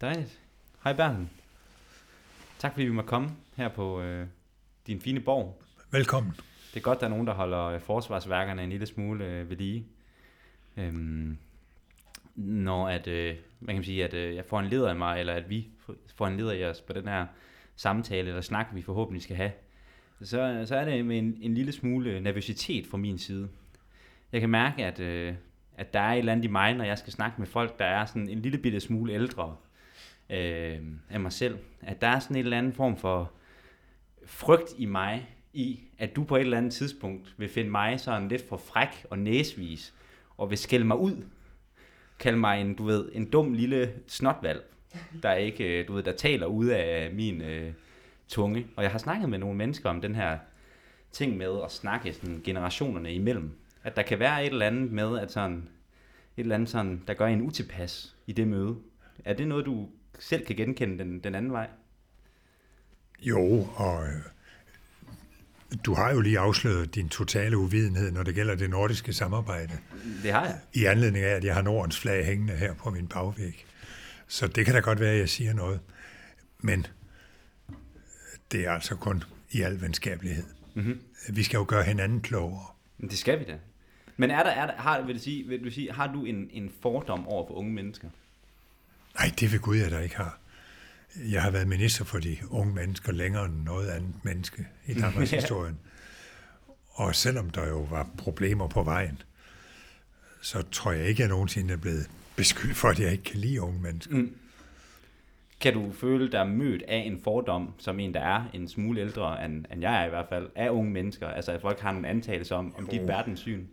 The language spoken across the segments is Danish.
Dejligt. Hej Bernd. Tak fordi vi må komme her på øh, din fine borg. Velkommen. Det er godt, der er nogen, der holder øh, forsvarsværkerne en lille smule øh, ved lige. Øhm, når at, øh, man kan sige, at øh, jeg får en leder af mig, eller at vi får en leder i os på den her samtale eller snak, vi forhåbentlig skal have, så, så er det med en, en lille smule nervøsitet fra min side. Jeg kan mærke, at, øh, at der er et eller andet i mig, når jeg skal snakke med folk, der er sådan en lille bitte smule ældre øh, af mig selv. At der er sådan en eller anden form for frygt i mig, i at du på et eller andet tidspunkt vil finde mig sådan lidt for fræk og næsvis, og vil skælde mig ud. Kalde mig en, du ved, en dum lille snotvalg, der ikke, øh, du ved, der taler ud af min øh, tunge. Og jeg har snakket med nogle mennesker om den her ting med at snakke sådan generationerne imellem. At der kan være et eller andet med, at sådan, et eller andet sådan, der gør en utilpas i det møde. Er det noget, du selv kan genkende den, den anden vej? Jo, og øh, du har jo lige afsløret din totale uvidenhed, når det gælder det nordiske samarbejde. Det har jeg. I anledning af, at jeg har Nordens flag hængende her på min bagvæg. Så det kan da godt være, at jeg siger noget. Men det er altså kun i al venskabelighed. Mm-hmm. Vi skal jo gøre hinanden klogere. Det skal vi da. Men er der, er der har, vil, du sige, vil du sige, har du en, en fordom over for unge mennesker? Nej, det vil Gud, jeg da ikke har. Jeg har været minister for de unge mennesker længere end noget andet menneske i Danmarks historien. Og selvom der jo var problemer på vejen, så tror jeg ikke, at jeg nogensinde er blevet beskyldt for, at jeg ikke kan lide unge mennesker. Mm. Kan du føle dig mødt af en fordom, som en, der er en smule ældre, end, end jeg er i hvert fald, af unge mennesker? Altså, at folk har en antagelse om, om dit verdenssyn?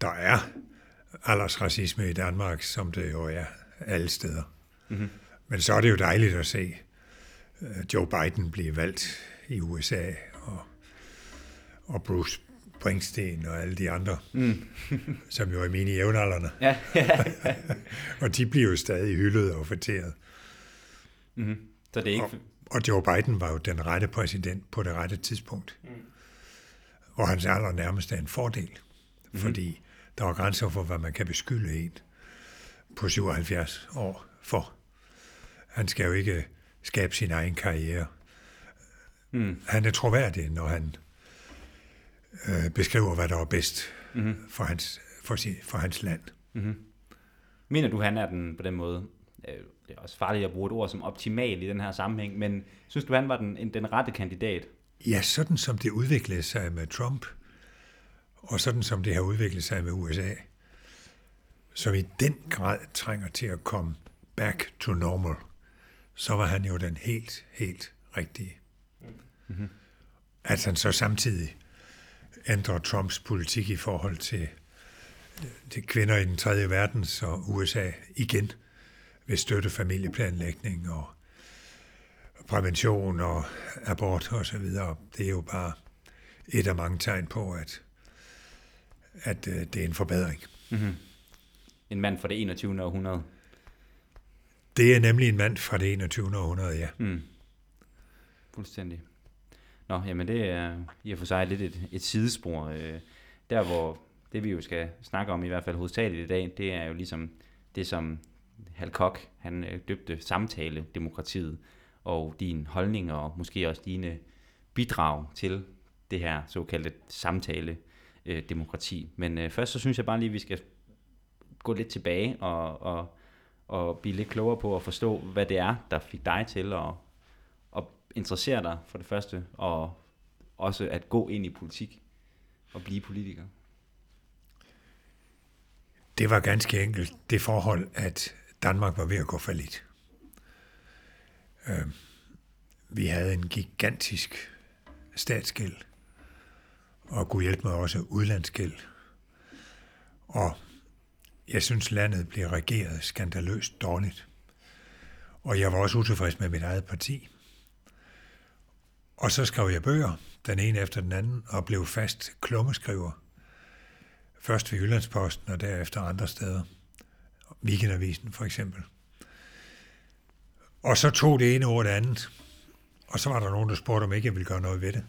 Der er aldersracisme i Danmark, som det jo er alle steder. Mm-hmm. Men så er det jo dejligt at se øh, Joe Biden blive valgt i USA, og, og Bruce Springsteen og alle de andre, mm. som jo er mine jævnaldrende. Ja. og de bliver jo stadig hyldet og forteret. Mm-hmm. Så det er ikke... Og, og Joe Biden var jo den rette præsident på det rette tidspunkt. Mm. Og hans alder nærmest er en fordel, mm-hmm. fordi der var grænser for, hvad man kan beskylde en på 77 år for. Han skal jo ikke skabe sin egen karriere. Mm. Han er troværdig, når han øh, beskriver, hvad der er bedst mm-hmm. for, hans, for, sin, for hans land. Mm-hmm. Mener du, han er den på den måde, øh, det er også farligt at bruge et ord som optimal i den her sammenhæng, men synes du, han var den, den rette kandidat? Ja, sådan som det udviklede sig med Trump, og sådan som det har udviklet sig med USA, som i den grad trænger til at komme back to normal, så var han jo den helt, helt rigtige. Mm-hmm. At han så samtidig ændrer Trumps politik i forhold til, til kvinder i den tredje verden, så USA igen vil støtte familieplanlægning og prævention og abort og så videre. Det er jo bare et af mange tegn på, at, at øh, det er en forbedring. Mm-hmm. En mand fra det 21. århundrede. Det er nemlig en mand fra det 21. århundrede, ja. Mm. Fuldstændig. Nå, jamen det er i og for sig lidt et, et sidespor. Øh, der hvor det vi jo skal snakke om, i hvert fald hovedsageligt i dag, det er jo ligesom det, som Hal Koch, han øh, døbte samtale demokratiet, og dine holdninger og måske også dine bidrag til det her såkaldte samtale øh, demokrati. Men øh, først så synes jeg bare lige, at vi skal gå lidt tilbage og, og, og blive lidt klogere på at forstå, hvad det er, der fik dig til at, at interessere dig for det første, og også at gå ind i politik og blive politiker. Det var ganske enkelt det forhold, at Danmark var ved at gå for lidt. Øhm, vi havde en gigantisk statsgæld, og kunne hjælpe mig også udlandsgæld. Og jeg synes, landet blev regeret skandaløst dårligt. Og jeg var også utilfreds med mit eget parti. Og så skrev jeg bøger, den ene efter den anden, og blev fast klummeskriver. Først ved Jyllandsposten og derefter andre steder. Weekendavisen for eksempel. Og så tog det ene ord det andet. Og så var der nogen, der spurgte, om ikke jeg ville gøre noget ved det.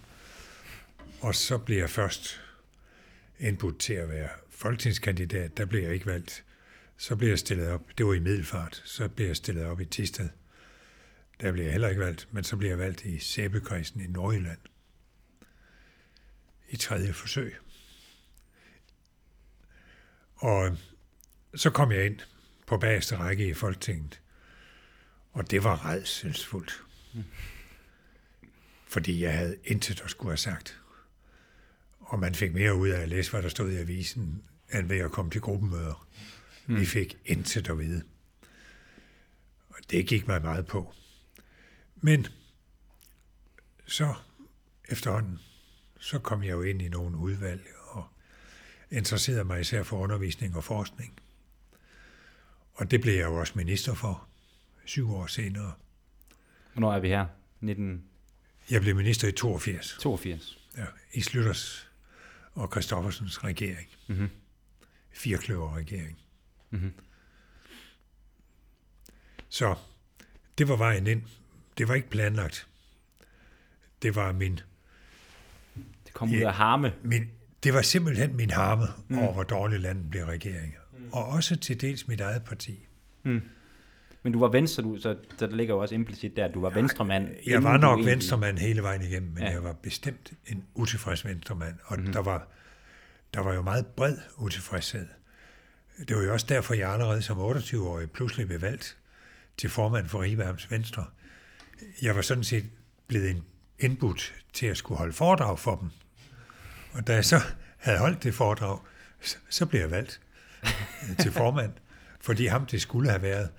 Og så blev jeg først indbudt til at være folketingskandidat. Der blev jeg ikke valgt. Så blev jeg stillet op, det var i Middelfart, så blev jeg stillet op i Tisted. Der blev jeg heller ikke valgt, men så blev jeg valgt i Sæbekredsen i Nordjylland. I tredje forsøg. Og så kom jeg ind på bagerste række i Folketinget, og det var redselsfuldt. Fordi jeg havde intet at skulle have sagt. Og man fik mere ud af at læse, hvad der stod i avisen, end ved at komme til gruppemøder. Mm. Vi fik intet at vide. Og det gik mig meget på. Men så efterhånden, så kom jeg jo ind i nogle udvalg og interesserede mig især for undervisning og forskning. Og det blev jeg jo også minister for syv år senere. Hvornår er vi her? 19... Jeg blev minister i 82. 82. Ja, i Slytters og Christoffersens regering. Mm-hmm. Firkløver-regering. Mm-hmm. Så det var vejen ind. Det var ikke planlagt. Det var min... Det kom ud af harme. Min, det var simpelthen min harme mm. over, hvor dårligt landet blev regering. Mm. Og også til dels mit eget parti. Mm. Men du var venstre, du, så der ligger jo også implicit der, at du var venstremand. Jeg var nok venstremand hele vejen igennem, men ja. jeg var bestemt en utilfreds venstremand. Og mm-hmm. der, var, der var jo meget bred utilfredshed. Det var jo også derfor, jeg allerede som 28-årig pludselig blev valgt til formand for Riværms Venstre. Jeg var sådan set blevet indbudt til at skulle holde foredrag for dem. Og da jeg så havde holdt det foredrag, så blev jeg valgt til formand, fordi ham det skulle have været,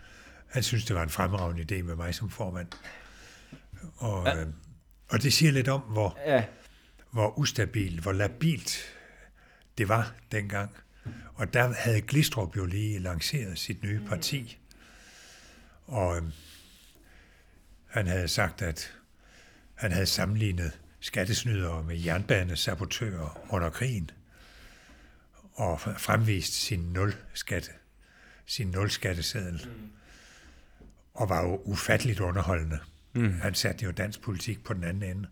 han synes, det var en fremragende idé med mig som formand. Og, ja. øh, og det siger lidt om, hvor, ja. hvor ustabilt, hvor labilt det var dengang. Og der havde Glistrup jo lige lanceret sit nye parti. Og øh, han havde sagt, at han havde sammenlignet skattesnydere med jernbanesabotører under krigen og fremvist sin nul skatte, sin nul skatteseddel. Mm og var jo ufatteligt underholdende. Mm. Han satte jo dansk politik på den anden ende.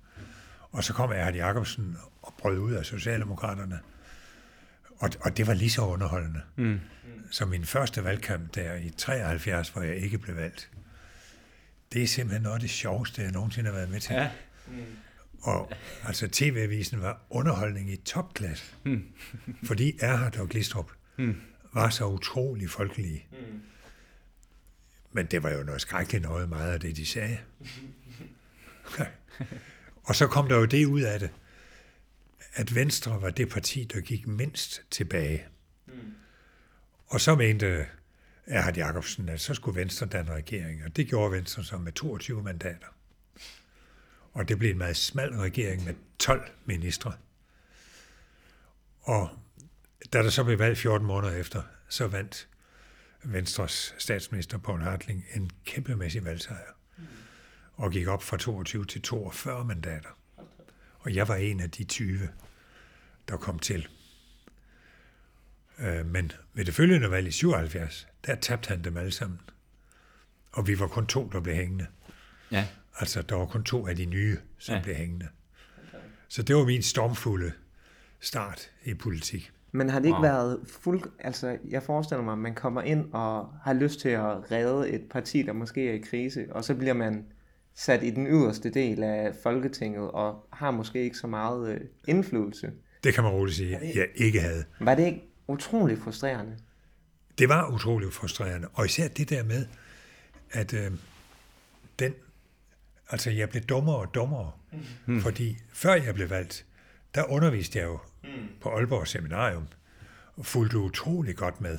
Og så kom Erhard Jacobsen og brød ud af Socialdemokraterne. Og, og det var lige så underholdende. Mm. Som min første valgkamp der i 73, hvor jeg ikke blev valgt. Det er simpelthen noget af det sjoveste, jeg nogensinde har været med til. Ja. Mm. Og altså TV-avisen var underholdning i topklasse. Mm. fordi Erhard og Glistrup mm. var så utrolig folkelige. Mm. Men det var jo noget skrækkeligt noget, meget af det, de sagde. og så kom der jo det ud af det, at Venstre var det parti, der gik mindst tilbage. Mm. Og så mente Erhard Jacobsen, at så skulle Venstre danne regering, og det gjorde Venstre så med 22 mandater. Og det blev en meget smal regering med 12 ministre. Og da der så blev valgt 14 måneder efter, så vandt Venstres statsminister Poul Hartling en kæmpemæssig valgsejr. Mm. Og gik op fra 22 til 42 mandater. Og jeg var en af de 20, der kom til. Øh, men ved det følgende valg i 77, der tabte han dem alle sammen. Og vi var kun to, der blev hængende. Ja. Altså, der var kun to af de nye, som ja. blev hængende. Så det var min stormfulde start i politik. Men har det ikke wow. været fuld... Altså, jeg forestiller mig, at man kommer ind og har lyst til at redde et parti, der måske er i krise, og så bliver man sat i den yderste del af Folketinget, og har måske ikke så meget øh, indflydelse. Det kan man roligt sige, at jeg ikke havde. Var det ikke utroligt frustrerende? Det var utroligt frustrerende, og især det der med, at øh, den... Altså, jeg blev dummere og dummere, mm. fordi før jeg blev valgt, der underviste jeg jo mm. på Aalborg Seminarium, og fulgte utrolig godt med.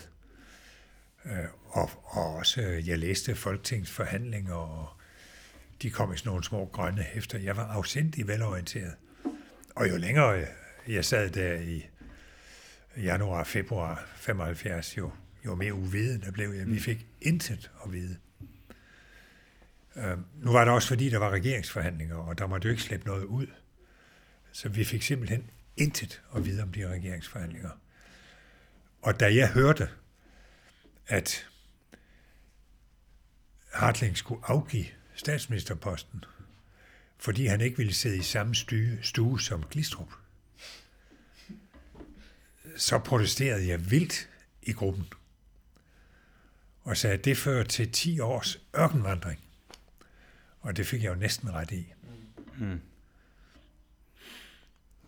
Øh, og, og også, øh, jeg læste folketingsforhandlinger, og de kom i sådan nogle små grønne hæfter. Jeg var afsindig velorienteret. Og jo længere jeg sad der i januar, februar 75, jo, jo mere uvidende blev jeg. Vi mm. fik intet at vide. Øh, nu var det også fordi, der var regeringsforhandlinger, og der måtte jo ikke slippe noget ud. Så vi fik simpelthen intet at vide om de regeringsforhandlinger. Og da jeg hørte, at Hartling skulle afgive statsministerposten, fordi han ikke ville sidde i samme stue, stue som Glistrup, så protesterede jeg vildt i gruppen. og sagde, at det fører til 10 års ørkenvandring. Og det fik jeg jo næsten ret i. Mm.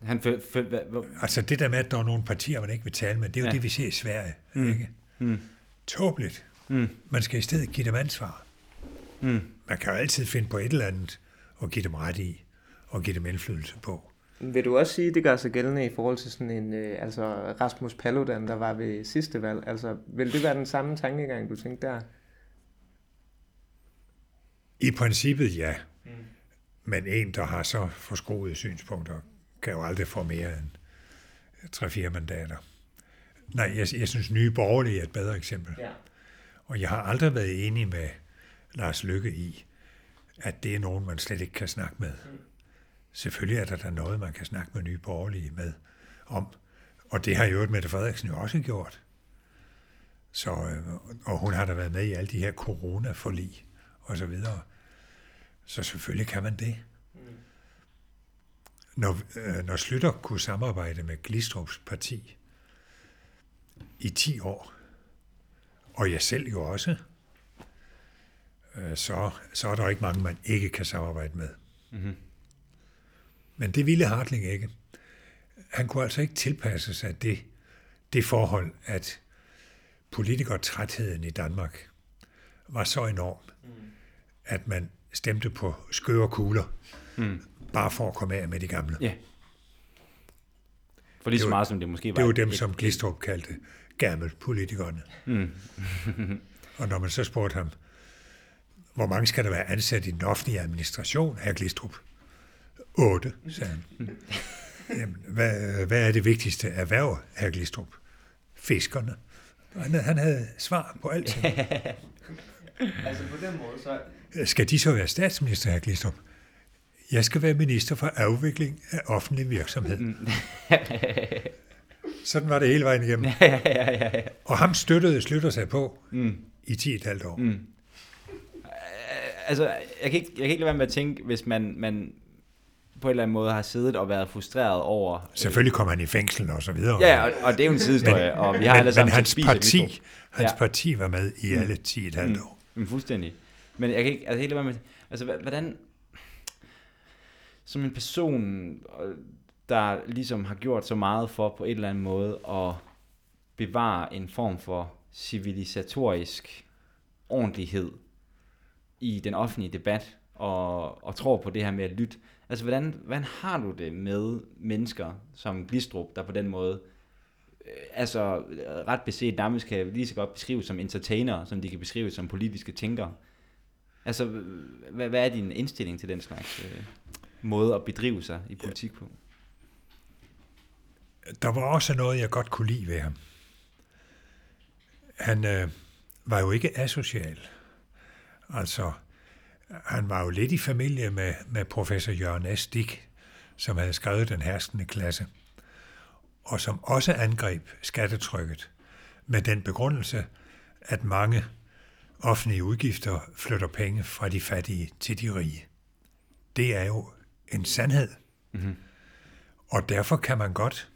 Han føl, føl, hvad, hvad, Altså det der med, at der er nogle partier, man ikke vil tale med, det er jo Ja. det, vi ser i Sverige. Mm. Ikke? mm, Tåbeligt. mm, Man skal i stedet give dem ansvar. mm. Man kan jo altid finde på et eller andet og give dem ret i, og give dem indflydelse på. Vil du også sige, at det gør sig gældende i forhold til sådan en, øh, altså Rasmus Paludan, der var ved sidste valg? Altså, vil det være den samme tankegang, du tænkte der? I princippet ja. Men en, der har så forskroede synspunkter, kan jo aldrig få mere end 3-4 mandater. Nej, jeg, jeg synes, Nye Borgerlige er et bedre eksempel. Ja. Og jeg har aldrig været enig med Lars Lykke i, at det er nogen, man slet ikke kan snakke med. Selvfølgelig er der da noget, man kan snakke med Nye Borgerlige med om. Og det har jo Mette Frederiksen jo også gjort. Så, øh, og hun har da været med i alle de her coronaforlig og så videre. Så selvfølgelig kan man det. Når, øh, når Slytter kunne samarbejde med Glistrups parti i 10 år, og jeg selv jo også, øh, så, så er der ikke mange, man ikke kan samarbejde med. Mhm. Men det ville Hartling ikke. Han kunne altså ikke tilpasse sig det, det forhold, at politikertrætheden i Danmark var så enorm, at man stemte på skøre kugler, Mm. Bare for at komme af med de gamle. Ja. For lige så meget som det måske var. Det var dem, et- som Glistrup kaldte gammelpolitikerne. Mm. Og når man så spurgte ham, hvor mange skal der være ansat i den offentlige administration, herr Glistrup? Otte, sagde han. Jamen, hvad, hvad er det vigtigste erhverv, herr Glistrup? Fiskerne. Han, han havde svar på alt. Altså på den måde, så... Skal de så være statsminister, herr Glistrup? Jeg skal være minister for afvikling af offentlig virksomhed. Sådan var det hele vejen igennem. ja, ja, ja, ja. Og ham støttede Slytter sig på Mm. i 10,5 år. Mm. Altså, jeg kan, ikke, jeg kan ikke lade være med at tænke, hvis man, man på en eller anden måde har siddet og været frustreret over... Selvfølgelig kom han i fængsel og så videre. Ja, og, og det er jo en sidehistorie, og vi har alle men, men sammen hans Spies af parti, hans Ja. parti var med i alle 10,5 Mm. år. Mm, fuldstændig. Men jeg kan ikke, altså helt med, altså hvordan, som en person, der ligesom har gjort så meget for på en eller anden måde at bevare en form for civilisatorisk ordentlighed i den offentlige debat, og, og tror på det her med at lytte. Altså, hvordan, hvordan har du det med mennesker som Glistrup, der på den måde øh, altså ret beset nærmest kan lige så godt beskrives som entertainer, som de kan beskrives som politiske tænkere. Altså, hvad, hvad er din indstilling til den slags øh, måde at bedrive sig i politik på? Der var også noget, jeg godt kunne lide ved ham. Han øh, var jo ikke asocial. Altså, han var jo lidt i familie med, med professor Jørgen S. Dick, som havde skrevet Den herskende klasse, og som også angreb skattetrykket med den begrundelse, at mange offentlige udgifter flytter penge fra de fattige til de rige. Det er jo en sandhed. Mm-hmm. Og derfor kan man godt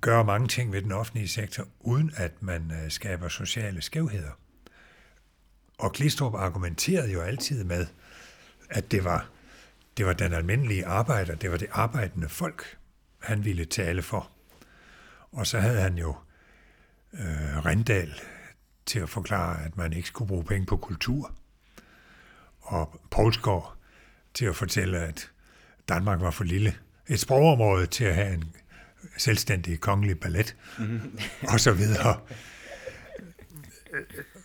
gøre mange ting ved den offentlige sektor, uden at man øh, skaber sociale skævheder. Og Glistrup argumenterede jo altid med, at det var, det var den almindelige arbejder, det var det arbejdende folk, han ville tale for. Og så havde han jo øh, Rendal til at forklare, at man ikke skulle bruge penge på kultur. Og Poulsgaard til at fortælle, at Danmark var for lille et sprogområde til at have en selvstændig kongelig ballet, mm-hmm. og så videre.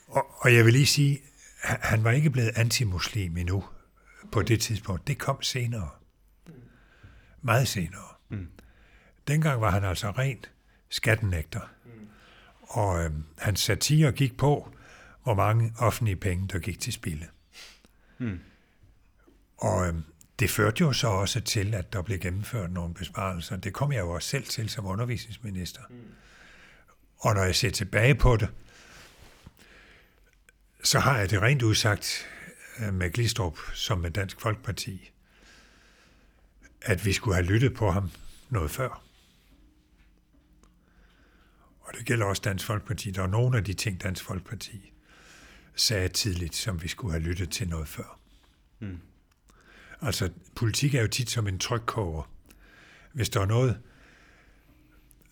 Og, og jeg vil lige sige, han- var ikke blevet antimuslim endnu på det tidspunkt. Det kom senere. Meget senere. Mm. Dengang var han altså rent skattenægter. Og øh, hans satire gik på, hvor mange offentlige penge, der gik til spilde. Mm. Og øh, det førte jo så også til, at der blev gennemført nogle besparelser. Det kom jeg jo også selv til som undervisningsminister. Mm. Og når jeg ser tilbage på det, så har jeg det rent udsagt med Glistrup som med Dansk Folkeparti, at vi skulle have lyttet på ham noget før. Og det gælder også Dansk Folkeparti. Der er nogle af de ting, Dansk Folkeparti sagde tidligt, som vi skulle have lyttet til noget før. Mm. Altså, politik er jo tit som en trykkoger. Hvis der er noget,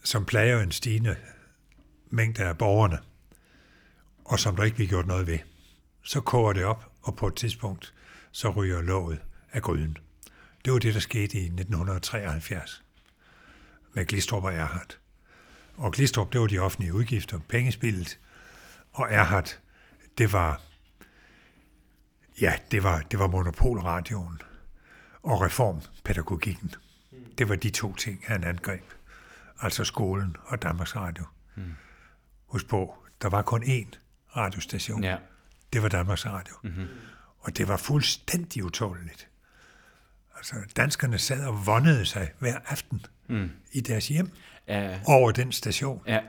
som plager en stigende mængde af borgerne, og som der ikke bliver gjort noget ved, så koger det op, og på et tidspunkt, så ryger låget af gryden. Det var det, der skete i 1973 med Glistrup og Erhardt. Og Glistrup, det var de offentlige udgifter, pengespillet, og Erhardt, det var, ja, det var, det var monopolradioen og reformpædagogikken. Det var de to ting, han angreb. Altså skolen og Danmarks Radio. Mm. Husk på, der var kun én radiostation. Ja. Det var Danmarks Radio. Mm-hmm. Og det var fuldstændig utåleligt. Altså, danskerne sad og vondede sig hver aften mm. i deres hjem Ja. over den station. Ja.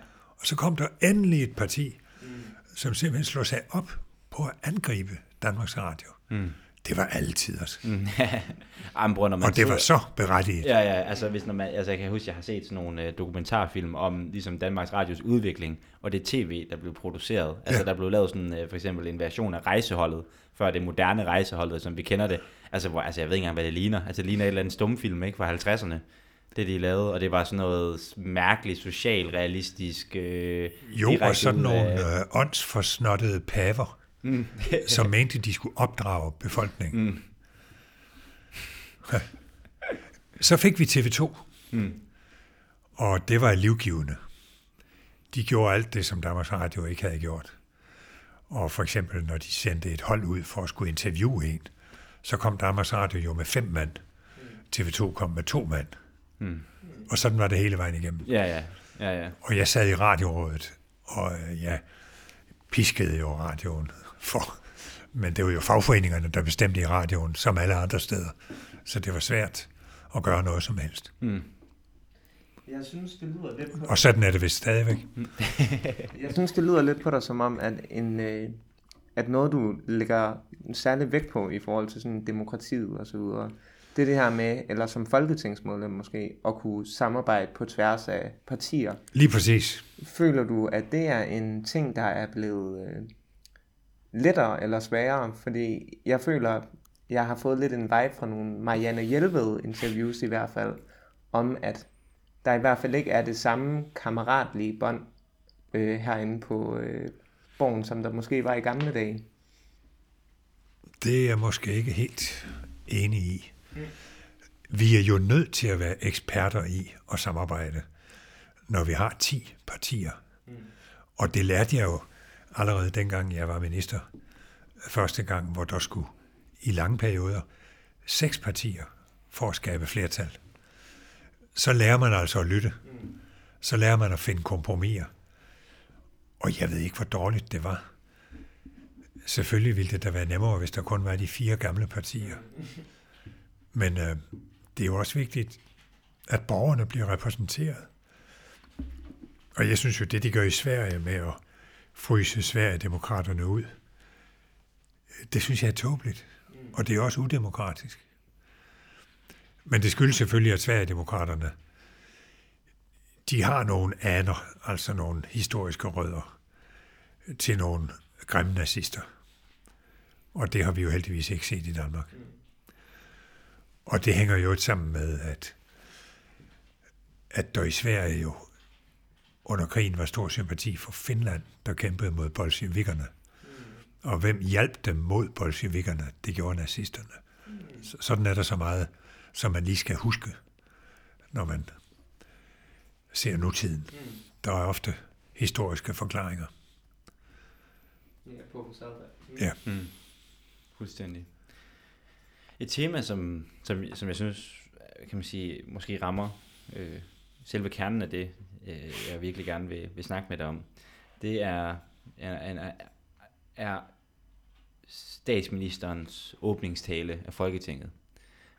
Og så kom der endelig et parti, mm. som simpelthen slog sig op på at angribe Danmarks Radio. Mm. Det var altid os. Mm. Jamen, bror, når man Og det var så berettiget. Ja, ja, altså, hvis når man, altså jeg kan huske, jeg har set sådan nogle øh, dokumentarfilm om ligesom Danmarks Radios udvikling, og det tv, der blev produceret. Altså Ja. der blev lavet sådan øh, for eksempel en version af rejseholdet, før det moderne rejseholdet, som vi kender det. Altså, hvor, altså jeg ved ikke engang, hvad det ligner. Altså det ligner et eller andet stumfilm, ikke, fra 50'erne. Det de lavede, og det var sådan noget mærkeligt, socialrealistisk... Øh, Jo, og sådan ud nogle øh, åndsforsnottede paver, mm. som mente, de skulle opdrage befolkningen. Mm. Så fik vi TV2, mm. og det var livgivende. De gjorde alt det, som Danmarks Radio ikke havde gjort. Og for eksempel, når de sendte et hold ud for at skulle interviewe en, så kom Danmarks Radio jo med fem mand. TV2 kom med to mand. Mm. Og sådan var det hele vejen igennem. Ja, ja, ja, ja. Og jeg sad i radiorådet, og øh, jeg piskede jo radioen for. Men det var jo fagforeningerne, der bestemte i radioen, som alle andre steder. Så det var svært at gøre noget som helst. Jeg synes, det lyder lidt på Og sådan er det vist stadigvæk. Jeg synes, det lyder lidt på dig som om, at, en, øh, at noget, du lægger særlig vægt på i forhold til sådan demokratiet og så videre, det er det her med, eller som folketingsmedlem måske, at kunne samarbejde på tværs af partier. Lige præcis. Føler du, at det er en ting, der er blevet øh, lettere eller sværere? Fordi jeg føler, jeg har fået lidt en vibe fra nogle Marianne Hjelved interviews i hvert fald, om at der i hvert fald ikke er det samme kammeratlige bånd øh, herinde på øh, borgen, som der måske var i gamle dage. Det er jeg måske ikke helt enig i. Vi er jo nødt til at være eksperter i at samarbejde, når vi har 10 partier. Og det lærte jeg jo allerede dengang, jeg var minister. Første gang, hvor der skulle i lange perioder seks partier for at skabe flertal. Så lærer man altså at lytte. Så lærer man at finde kompromiser. Og jeg ved ikke, hvor dårligt det var. Selvfølgelig ville det da være nemmere, hvis der kun var de fire gamle partier. Men øh, det er jo også vigtigt, at borgerne bliver repræsenteret. Og jeg synes jo, det de gør i Sverige med at fryse Sverigedemokraterne ud, det synes jeg er tåbeligt. Og det er også udemokratisk. Men det skyldes selvfølgelig, at Sverigedemokraterne, de har nogle aner, altså nogle historiske rødder, til nogle grimme nazister. Og det har vi jo heldigvis ikke set i Danmark. Og det hænger jo sammen med, at, at der i Sverige jo under krigen var stor sympati for Finland, der kæmpede mod bolsjevikkerne. Og hvem hjalp dem mod bolsjevikkerne? Det gjorde nazisterne. Så, sådan er der så meget, som man lige skal huske, når man ser nutiden. Der er ofte historiske forklaringer. Ja. Mm. Fuldstændig. Et tema, som, som, som jeg synes, kan man sige, måske rammer øh, selve kernen af det, øh, jeg virkelig gerne vil, vil snakke med dig om, det er, er, er, er statsministerens åbningstale af Folketinget.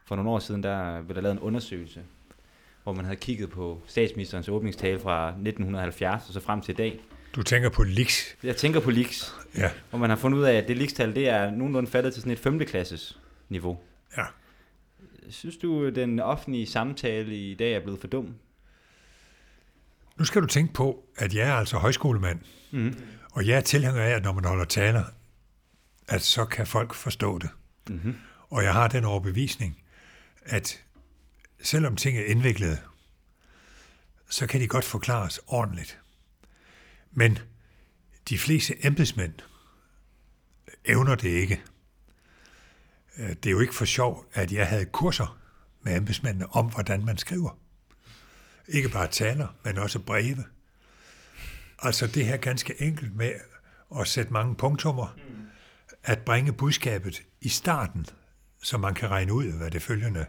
For nogle år siden, der blev der lavet en undersøgelse, hvor man havde kigget på statsministerens åbningstale fra 1970 og så frem til i dag. Du tænker på Lix. Jeg tænker på Lix, Ja, hvor man har fundet ud af, at det Lix-tal, det er nogenlunde faldet til sådan et 5. klasses niveau. ja. Synes du, den offentlige samtale i dag er blevet for dum? Nu skal du tænke på, at jeg er altså højskolemand, Mm. og jeg er tilhænger af, at når man holder taler, at så kan folk forstå det. Mm-hmm. Og jeg har den overbevisning, at selvom ting er indviklede, så kan de godt forklares ordentligt. Men de fleste embedsmænd evner det ikke. Øh, Det er jo ikke for sjov, at jeg havde kurser med embedsmændene om, hvordan man skriver. Ikke bare taler, men også breve. Altså det her ganske enkelt med at sætte mange punktummer, at bringe budskabet i starten, så man kan regne ud, hvad det følgende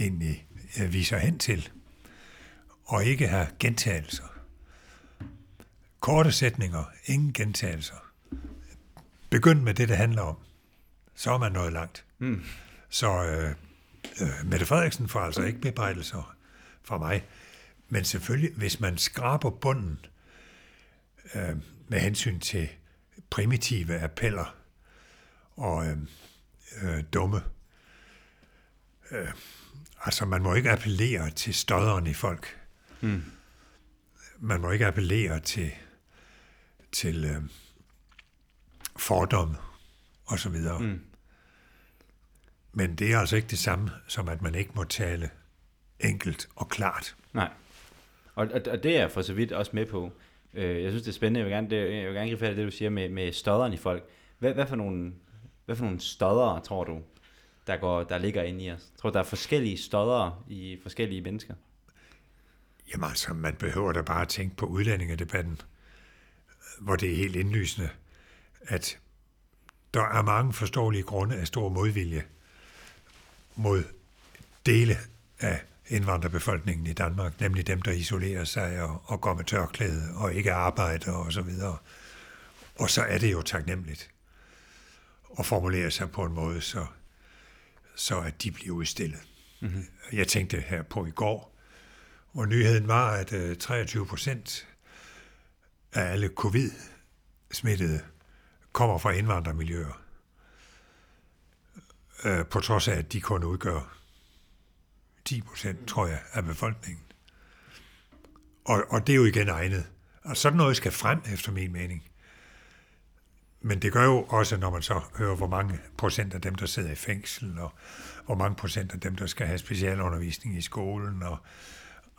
egentlig viser hen til, og ikke have gentagelser. Korte sætninger, ingen gentagelser. Begynd med det, det handler om. Så er man nået langt. Mm. Så øh, øh, Mette Frederiksen får altså ikke bebrejdelser fra mig. Men selvfølgelig, hvis man skraber bunden øh, med hensyn til primitive appeller og øh, øh, dumme, øh, altså man må ikke appellere til stodderen i folk. Mm. Man må ikke appellere til, til øh, fordomme og så videre. Mm. Men det er altså ikke det samme, som at man ikke må tale enkelt og klart. Nej. Og, og, og det er jeg for så vidt også med på. Øh, jeg synes, det er spændende. Jeg vil gerne, det, jeg vil gerne gribe fat i det, du siger med, med stodderen i folk. Hvad, hvad, for nogle, hvad for nogle stoddere, tror du, der, går, der ligger inde i os? Tror du, der er forskellige stoddere i forskellige mennesker? Jamen altså, man behøver da bare at tænke på udlændingedebatten, hvor det er helt indlysende, at der er mange forståelige grunde af stor modvilje mod dele af indvandrerbefolkningen i Danmark, nemlig dem, der isolerer sig og, og går med tørklæde og ikke arbejder og så videre. Og så er det jo taknemmeligt at formulere sig på en måde, så, så at de bliver udstillet. Mm-hmm. Jeg tænkte her på i går, hvor nyheden var, at øh, 23 procent af alle covid-smittede kommer fra indvandrermiljøer, øh, på trods af, at de kun udgør 10 procent, tror jeg, af befolkningen. Og, og det er jo igen egnet. Og sådan noget skal frem, efter min mening. Men det gør jo også, når man så hører, hvor mange procent af dem, der sidder i fængsel, og hvor mange procent af dem, der skal have specialundervisning i skolen. Og,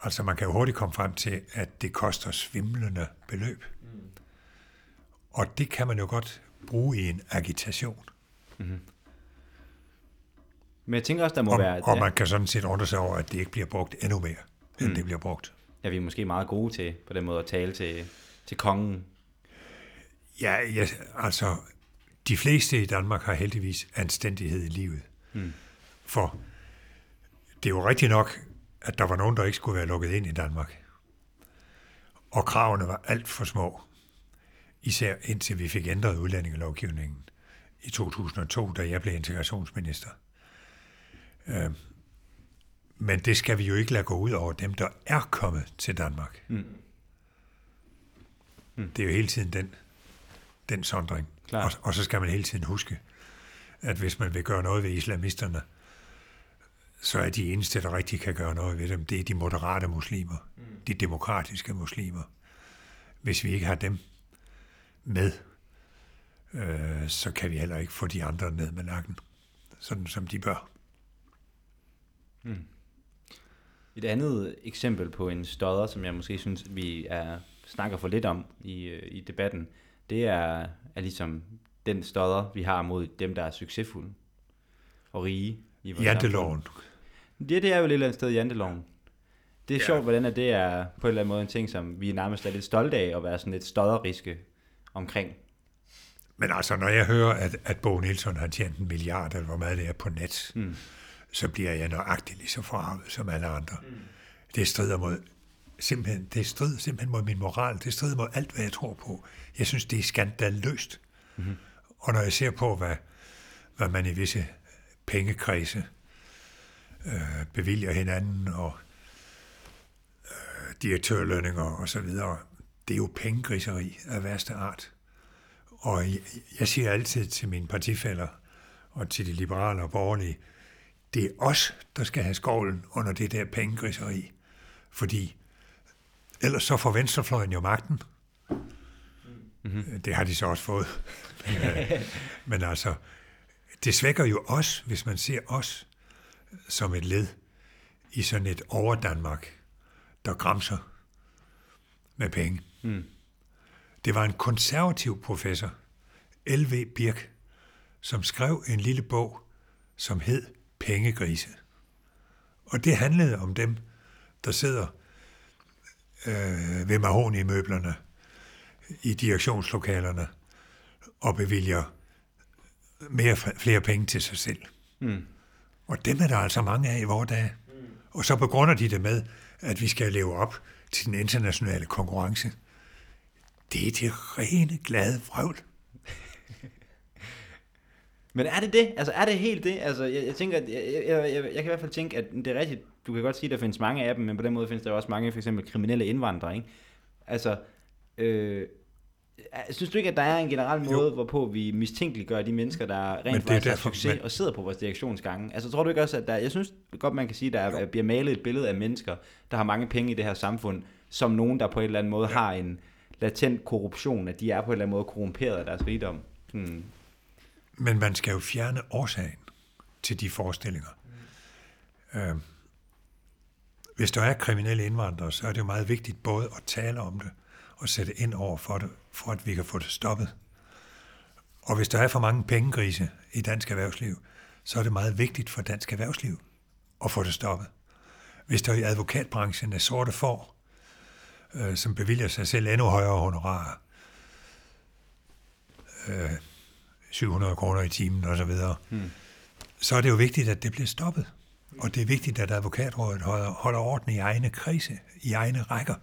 altså man kan jo hurtigt komme frem til, at det koster svimlende beløb. Mm. Og det kan man jo godt bruge i en agitation. Men jeg tænker også, der må Og, være... og man kan sådan set undre sig over, at det ikke bliver brugt endnu mere, end mm. det bliver brugt. Ja, vi er måske meget gode til på den måde at tale til, til kongen. Ja, ja, altså, de fleste i Danmark har heldigvis anstændighed i livet. Mm. For det er jo rigtigt nok, at der var nogen, der ikke skulle være lukket ind i Danmark. Og kravene var alt for små. Især indtil vi fik ændret udlændingelovgivningen i 2002, da jeg blev integrationsminister. Øh, men det skal vi jo ikke lade gå ud over dem, der er kommet til Danmark. Mm. Mm. Det er jo hele tiden den, den sondring. Og, og så skal man hele tiden huske, at hvis man vil gøre noget ved islamisterne, så er de eneste, der rigtig kan gøre noget ved dem, det er de moderate muslimer, mm. de demokratiske muslimer. Hvis vi ikke har dem med, øh, så kan vi heller ikke få de andre ned med nakken, sådan som de bør. Et andet eksempel på en stodder, som jeg måske synes, vi er, snakker for lidt om i, øh, i debatten, det er, er ligesom den stodder, vi har mod dem, der er succesfulde og rige. I vores Janteloven. samfund. Det, det er jo et eller andet sted janteloven. Det er Ja. ja. sjovt, hvordan at det er på en eller anden måde en ting, som vi nærmest er lidt stolte af at være sådan lidt stodderiske omkring. Men altså, når jeg hører, at, at Bo Nielsen har tjent en milliard, eller hvor meget det er på net, mm. Så bliver jeg nøjagtigt lige så forarvet som alle andre. Mm. Det strider mod simpelthen, det strider simpelthen mod min moral. Det strider mod alt, hvad jeg tror på. Jeg synes, det er skandaløst. Mm-hmm. Og når jeg ser på, hvad, hvad man i visse pengekredse øh, bevilger hinanden, og øh, direktørlønninger og så videre, det er jo pengegriseri af værste art. Og jeg, jeg siger altid til mine partifælder og til de liberale og borgerlige, det er os, der skal have skovlen under det der pengegriseri. Fordi ellers så får venstrefløjen jo magten. Mm-hmm. Det har de så også fået. men, øh, men altså, det svækker jo os, hvis man ser os som et led i sådan et over-Danmark, der græmser med penge. Mm. Det var en konservativ professor, L.V. Birk, som skrev en lille bog, som hed Pengegrise. Og det handlede om dem, der sidder øh, ved mahoni-møblerne i direktionslokalerne og bevilger mere, flere penge til sig selv. Mm. Og dem er der altså mange af i vores dage. Mm. Og så begrunder de det med, at vi skal leve op til den internationale konkurrence. Det er det rene glade vrøvl. Men er det det? Altså er det helt det? Altså jeg, jeg tænker, jeg, jeg, jeg, jeg kan i hvert fald tænke, at det er rigtigt. Du kan godt sige, at der findes mange af dem, men på den måde findes der også mange, for eksempel kriminelle indvandrere, ikke? Altså, øh, synes du ikke, at der er en generel måde, jo. hvorpå vi mistænkeliggør de mennesker, der rent faktisk har succes men... og sidder på vores direktionsgange? Altså tror du ikke også, at der, jeg synes godt, man kan sige, at der jo. bliver malet et billede af mennesker, der har mange penge i det her samfund, som nogen, der på en eller anden måde ja. har en latent korruption, at de er på en eller anden måde korrumperet af deres rigdom. Hmm. Men man skal jo fjerne årsagen til de forestillinger. Mm. Øh, hvis der er kriminelle indvandrere, så er det jo meget vigtigt både at tale om det og sætte ind over for det, for at vi kan få det stoppet. Og hvis der er for mange pengegrise i dansk erhvervsliv, så er det meget vigtigt for dansk erhvervsliv at få det stoppet. Hvis der i advokatbranchen er sorte får, øh, som bevilger sig selv endnu højere honorarer, øh, 700 kroner i timen osv., hmm. så er det jo vigtigt, at det bliver stoppet. Og det er vigtigt, at advokatrådet holder, holder orden i egne krise, i egne rækker.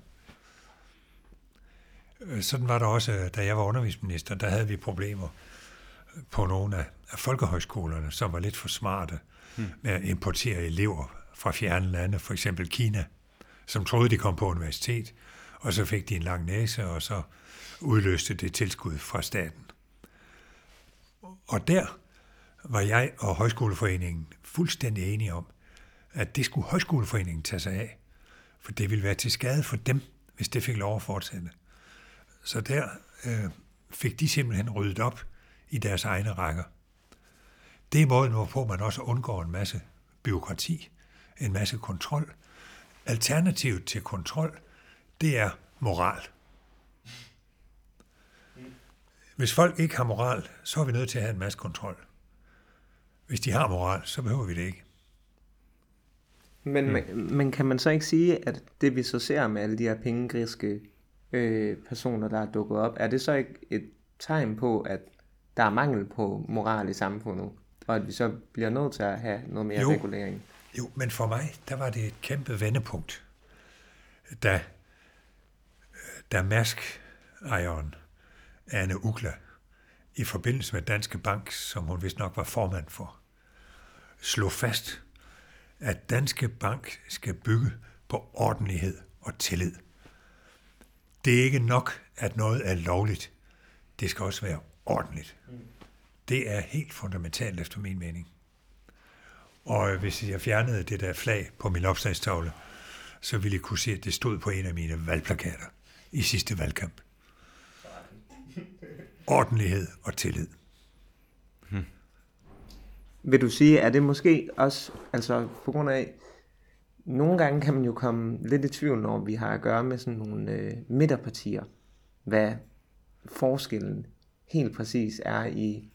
Øh, sådan var det også, da jeg var undervisningsminister, der havde vi problemer på nogle af, af folkehøjskolerne, som var lidt for smarte hmm. med at importere elever fra fjerne lande, for eksempel Kina, som troede, de kom på universitet, og så fik de en lang næse, og så udløste det tilskud fra staten. Og der var jeg og Højskoleforeningen fuldstændig enige om, at det skulle Højskoleforeningen tage sig af, for det ville være til skade for dem, hvis det fik lov at fortsætte. Så der øh, fik de simpelthen ryddet op i deres egne rækker. Det er måden, hvorpå man også undgår en masse byråkrati, en masse kontrol. Alternativet til kontrol, det er moral. Hvis folk ikke har moral, så er vi nødt til at have en masse kontrol. Hvis de har moral, så behøver vi det ikke. Men, mm. men kan man så ikke sige, at det vi så ser med alle de her pengegriske øh, personer, der er dukket op, er det så ikke et tegn på, at der er mangel på moral i samfundet, og at vi så bliver nødt til at have noget mere jo, regulering? Jo, men for mig, der var det et kæmpe vendepunkt, da, da Mærsk-ejeren Anne Ugla i forbindelse med Danske Bank, som hun vist nok var formand for, slog fast, at Danske Bank skal bygge på ordentlighed og tillid. Det er ikke nok, at noget er lovligt. Det skal også være ordentligt. Det er helt fundamentalt efter min mening. Og hvis jeg fjernede det der flag på min opslagstavle, så ville I kunne se, at det stod på en af mine valgplakater i sidste valgkamp ordentlighed og tillid. Hmm. Vil du sige, er det måske også, altså på grund af, nogle gange kan man jo komme lidt i tvivl, når vi har at gøre med sådan nogle øh, midterpartier, hvad forskellen helt præcis er i,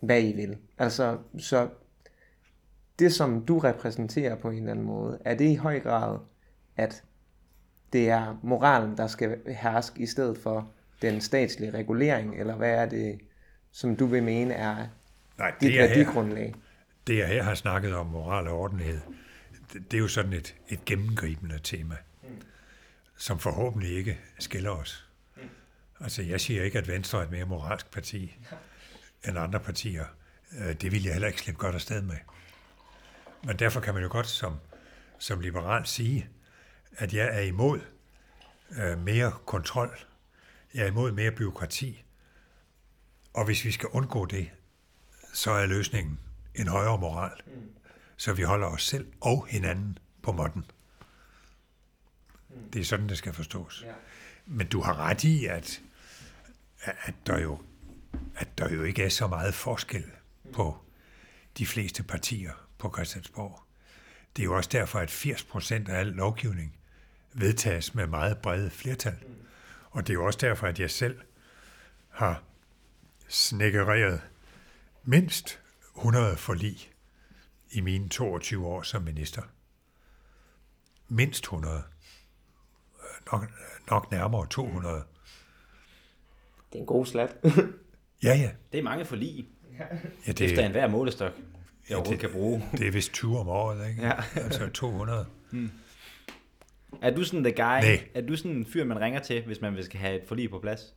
hvad I vil. Altså, så det, som du repræsenterer på en eller anden måde, er det i høj grad, at det er moralen, der skal herske, i stedet for den statslige regulering, eller hvad er det, som du vil mene er Nej, det dit værdigrundlag? det jeg her har snakket om, moral og ordentlighed, det, det er jo sådan et, et gennemgribende tema, mm. som forhåbentlig ikke skiller os. Mm. Altså, jeg siger ikke, at Venstre er et mere moralsk parti end andre partier. Øh, det vil jeg heller ikke slippe godt afsted med. Men derfor kan man jo godt som, som liberal sige, at jeg er imod øh, mere kontrol jeg er imod mere byråkrati. Og hvis vi skal undgå det, så er løsningen en højere moral, så vi holder os selv og hinanden på måtten. Det er sådan, det skal forstås. Men du har ret i, at, at der jo, at der jo ikke er så meget forskel på de fleste partier på Christiansborg. Det er jo også derfor, at 80 procent af al lovgivning vedtages med meget brede flertal. Og det er jo også derfor, at jeg selv har snækkereret mindst 100 forlig i mine 22 år som minister. Mindst 100. Nok, nok nærmere 200. Det er en god slat. Ja, ja. Det er mange forlig ja det, efter enhver målestok, jeg Ja, det- kan bruge. det er vist 20 om året, ikke? Ja. Altså 200. Er du sådan the guy? Nej. Er du sådan en fyr, man ringer til, hvis man vil skal have et forlig på plads?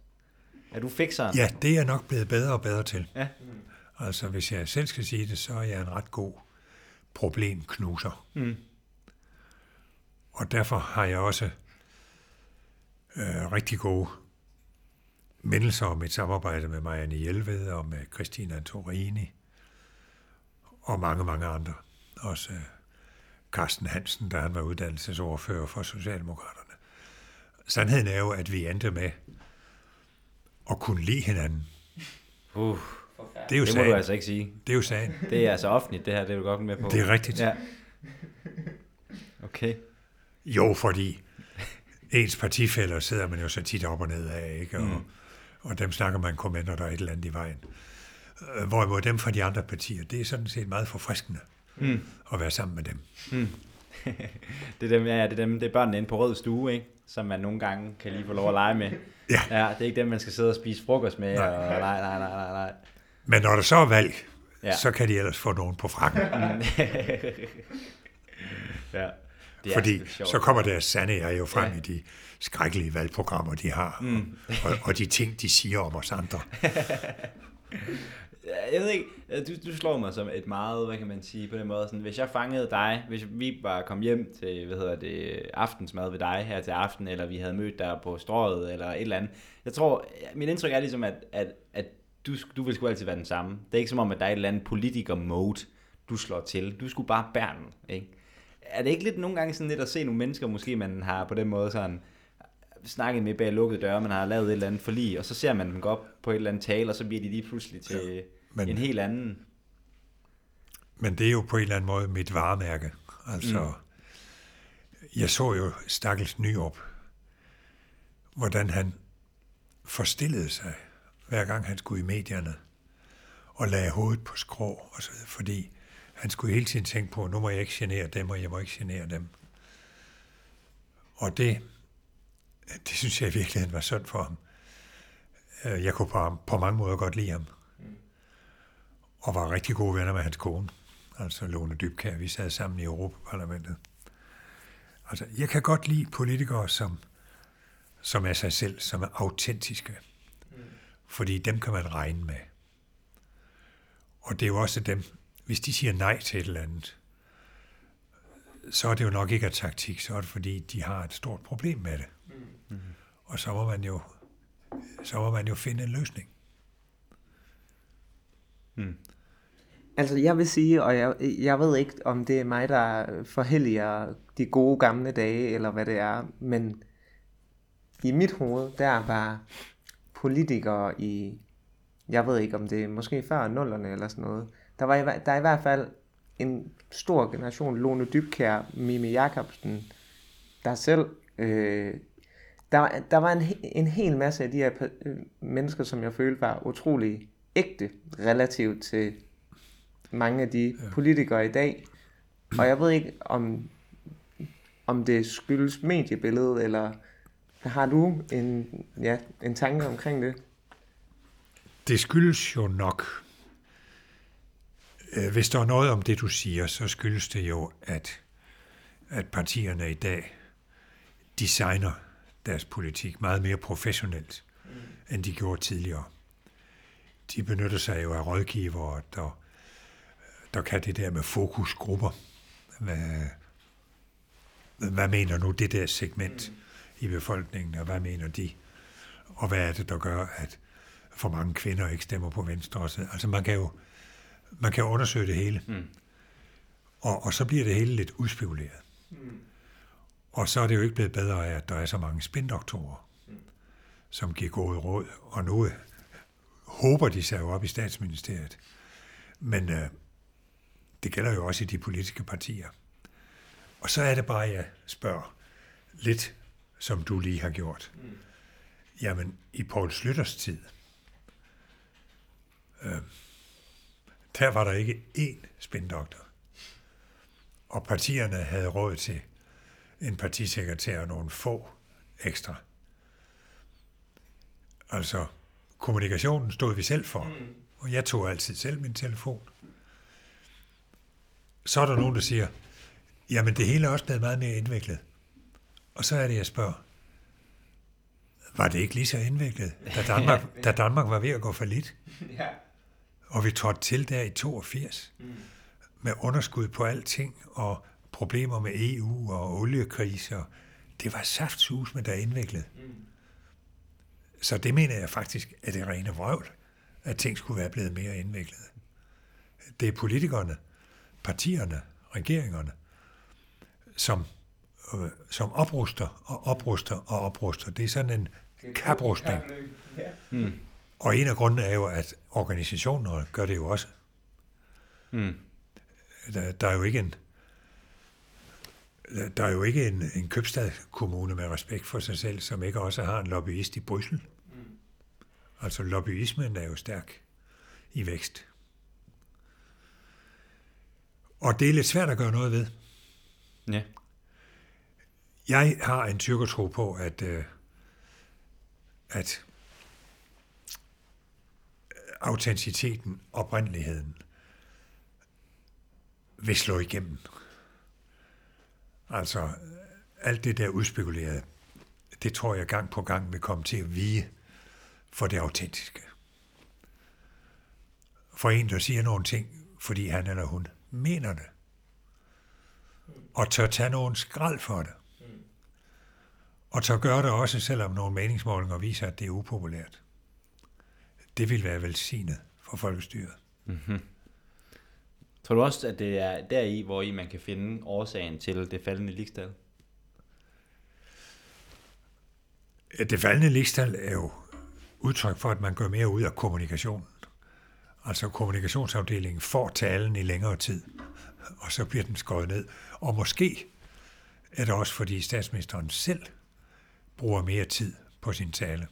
Er du fixeren? Ja, det er jeg nok blevet bedre og bedre til. Ja. Altså, hvis jeg selv skal sige det, så er jeg en ret god problemknuser. Mm. Og derfor har jeg også øh, rigtig gode mindelser om et samarbejde med Marianne Hjelved og med Christina Antorini og mange, mange andre. Også øh, Carsten Hansen, da han var uddannelsesordfører for Socialdemokraterne. Sandheden er jo, at vi endte med at kunne lide hinanden. Uh, Det er jo det må du sagen. altså ikke sige. Det er jo sagen. Det er altså offentligt, det her, det er du godt med på. Det er rigtigt. Ja. Okay. Jo, fordi ens partifælder sidder man jo så tit op og ned af, ikke? Og, mm. og dem snakker man når der er et eller andet i vejen. Øh, Hvorimod dem fra de andre partier, det er sådan set meget forfriskende Mm. At være sammen med dem. Det er dem, ja, det er dem, det er børnene inde på rød stue, ikke? Som man nogle gange kan lige få lov at lege med. Ja. Ja, det er ikke dem, man skal sidde og spise frokost med. Nej. Og, nej, nej, nej, nej, nej. Men når der så er valg, Ja. så kan de ellers få nogen på frakken, ja. Det fordi så kommer deres sande jeg jo frem ja. i de skrækkelige valgprogrammer, de har, mm. og, og de ting, de siger om os andre. Jeg ved ikke, du, du slår mig som et meget, hvad kan man sige på den måde, sådan, hvis jeg fangede dig, hvis vi bare kom hjem til, hvad hedder det, aftensmad ved dig her til aften, eller vi havde mødt dig på strået, eller et eller andet. Jeg tror, mit indtryk er ligesom, at, at, at du, du vil sgu altid være den samme. Det er ikke som om, at der er et eller andet politiker-mode, du slår til. Du skulle bare bære den, ikke? Er det ikke lidt nogle gange sådan lidt at se nogle mennesker, måske man har på den måde sådan, snakket med bag lukkede døre, man har lavet et eller andet forlig, og så ser man dem gå op på et eller andet tale, og så bliver de lige pludselig til ja, men- en helt anden. Men det er jo på en eller anden måde mit varemærke. Altså, mm. jeg så jo Stakkels Nyrup, hvordan han forstillede sig, hver gang han skulle i medierne, og lagde hovedet på skrå, og så, fordi han skulle hele tiden tænke på, nu må jeg ikke genere dem, og jeg må ikke genere dem. Og det, det synes jeg i virkeligheden var synd for ham. Øh, jeg kunne på, på mange måder godt lide ham, og var rigtig gode venner med hans kone altså Lone Dybkær, vi sad sammen i Europaparlamentet. Altså, jeg kan godt lide politikere, som, som er sig selv, som er autentiske. Fordi dem kan man regne med. Og det er jo også dem, hvis de siger nej til et eller andet, så er det jo nok ikke af taktik, så er det fordi, de har et stort problem med det. Og så må man jo, så må man jo finde en løsning. Altså, jeg vil sige, og jeg, jeg ved ikke, om det er mig, der forhelliger de gode gamle dage, eller hvad det er, men i mit hoved, der var politikere i, jeg ved ikke, om det er måske før nullerne eller sådan noget, der, var i, der er i hvert fald en stor generation, Lone Dybkær, Mimi Jakobsen, der selv, øh, der, var- der var en, en hel masse af de her øh, mennesker, som jeg følte var utrolig ægte relativt til mange af de ja. politikere i dag. Og jeg ved ikke, om, om det skyldes mediebilledet, eller har du en, ja, en tanke omkring det? Det skyldes jo nok, øh, hvis der er noget om det, du siger, så skyldes det jo, at, at partierne i dag designer deres politik meget mere professionelt, mm. end de gjorde tidligere. De benytter sig jo af rådgivere, der, der kan det der med fokusgrupper. Hvad, hvad mener nu det der segment i befolkningen, og hvad mener de? Og hvad er det, der gør, at for mange kvinder ikke stemmer på Venstre? og så- Altså man kan jo man kan undersøge det hele. Mm. Og, og så bliver det hele lidt udspekuleret. Mm. Og så er det jo ikke blevet bedre af, at der er så mange spindoktorer, som giver gode råd. Og nu øh, håber de sig jo op i statsministeriet. Men øh, det gælder jo også i de politiske partier. Og så er det bare, jeg spørger lidt, som du lige har gjort. Jamen, i Poul Slytters tid, øh, der var der ikke én spindoktor. Og partierne havde råd til en partisekretær og nogle få ekstra. Altså, kommunikationen stod vi selv for, mm. og jeg tog altid selv min telefon. Så er der nogen, der siger, jamen det hele er også blevet meget mere indviklet. Og så er det, jeg spørger, var det ikke lige så indviklet, da Danmark, da Danmark var ved at gå for lidt? Ja. Og vi trådte til der i 82, mm. med underskud på alting, og problemer med EU og oliekriser. Det var saftsus, men der er indviklet. Mm. Så det mener jeg faktisk, at det er rene vrøvl, at ting skulle være blevet mere indviklet. Det er politikerne, partierne, regeringerne, som, øh, som opruster og opruster og opruster. Det er sådan en kaprustning. Mm. Og en af grundene er jo, at organisationer gør det jo også. Mm. Der, der er jo ikke en der er jo ikke en, en købstadskommune med respekt for sig selv, som ikke også har en lobbyist i Bryssel. Mm. Altså lobbyismen er jo stærk i vækst. Og det er lidt svært at gøre noget ved. Ja. Jeg har en tyrkertro på, at, øh, at autenticiteten, oprindeligheden, vil slå igennem. Altså, alt det der udspekulerede, det tror jeg gang på gang vil komme til at vige for det autentiske. For en, der siger nogle ting, fordi han eller hun mener det, og tør tage nogen skrald for det, og tør gøre det også, selvom nogle meningsmålinger viser, at det er upopulært. Det vil være velsignet for folkestyret. Mm-hmm. Tror du også, at det er deri, hvor I man kan finde årsagen til det faldende ligestal? Det faldende ligestal er jo udtryk for, at man gør mere ud af kommunikationen. Altså kommunikationsafdelingen får talen i længere tid, og så bliver den skåret ned. Og måske er det også, fordi statsministeren selv bruger mere tid på sin tale.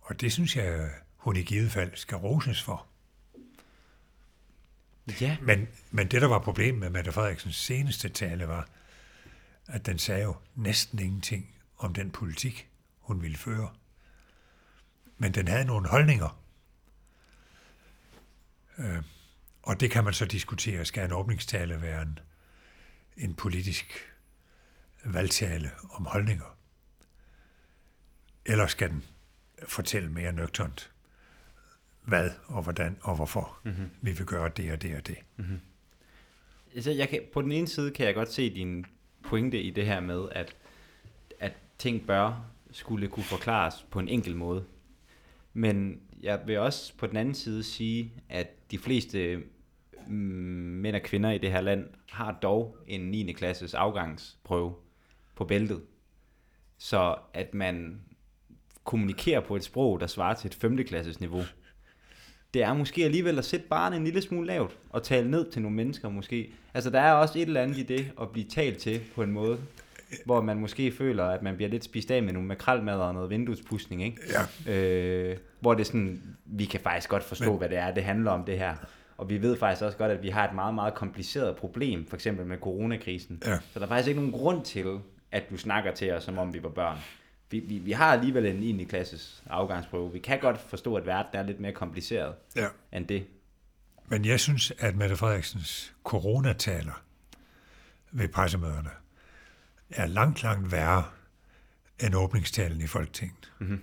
Og det synes jeg, hun i givet fald skal roses for. Ja. Men, men det, der var problemet med Mette Frederiksens seneste tale, var, at den sagde jo næsten ingenting om den politik, hun ville føre. Men den havde nogle holdninger. Øh, og det kan man så diskutere. Skal en åbningstale være en, en politisk valgtale om holdninger? Eller skal den fortælle mere nøgternt, hvad og hvordan og hvorfor mm-hmm. vi vil gøre det og det og det. Mm-hmm. Altså, jeg kan, på den ene side kan jeg godt se din pointe i det her med, at, at ting bør skulle kunne forklares på en enkel måde. Men jeg vil også på den anden side sige, at de fleste mm, mænd og kvinder i det her land har dog en 9. klasses afgangsprøve på bæltet. Så at man kommunikerer på et sprog, der svarer til et 5. klasses niveau, det er måske alligevel at sætte barnet en lille smule lavt og tale ned til nogle mennesker måske. Altså der er også et eller andet i det at blive talt til på en måde, hvor man måske føler, at man bliver lidt spist af med nogle makralmad og noget vinduespudsning, ikke? Ja. Øh, hvor det er sådan, vi kan faktisk godt forstå, Men... hvad det er, det handler om det her. Og vi ved faktisk også godt, at vi har et meget, meget kompliceret problem, for eksempel med coronakrisen. Ja. Så der er faktisk ikke nogen grund til, at du snakker til os, som om vi var børn vi, vi, vi har alligevel en 9. klasses afgangsprøve. Vi kan godt forstå, at verden er lidt mere kompliceret ja. end det. Men jeg synes, at Mette Frederiksens coronataler ved pressemøderne er langt, langt værre end åbningstalen i Folketinget. Mm-hmm.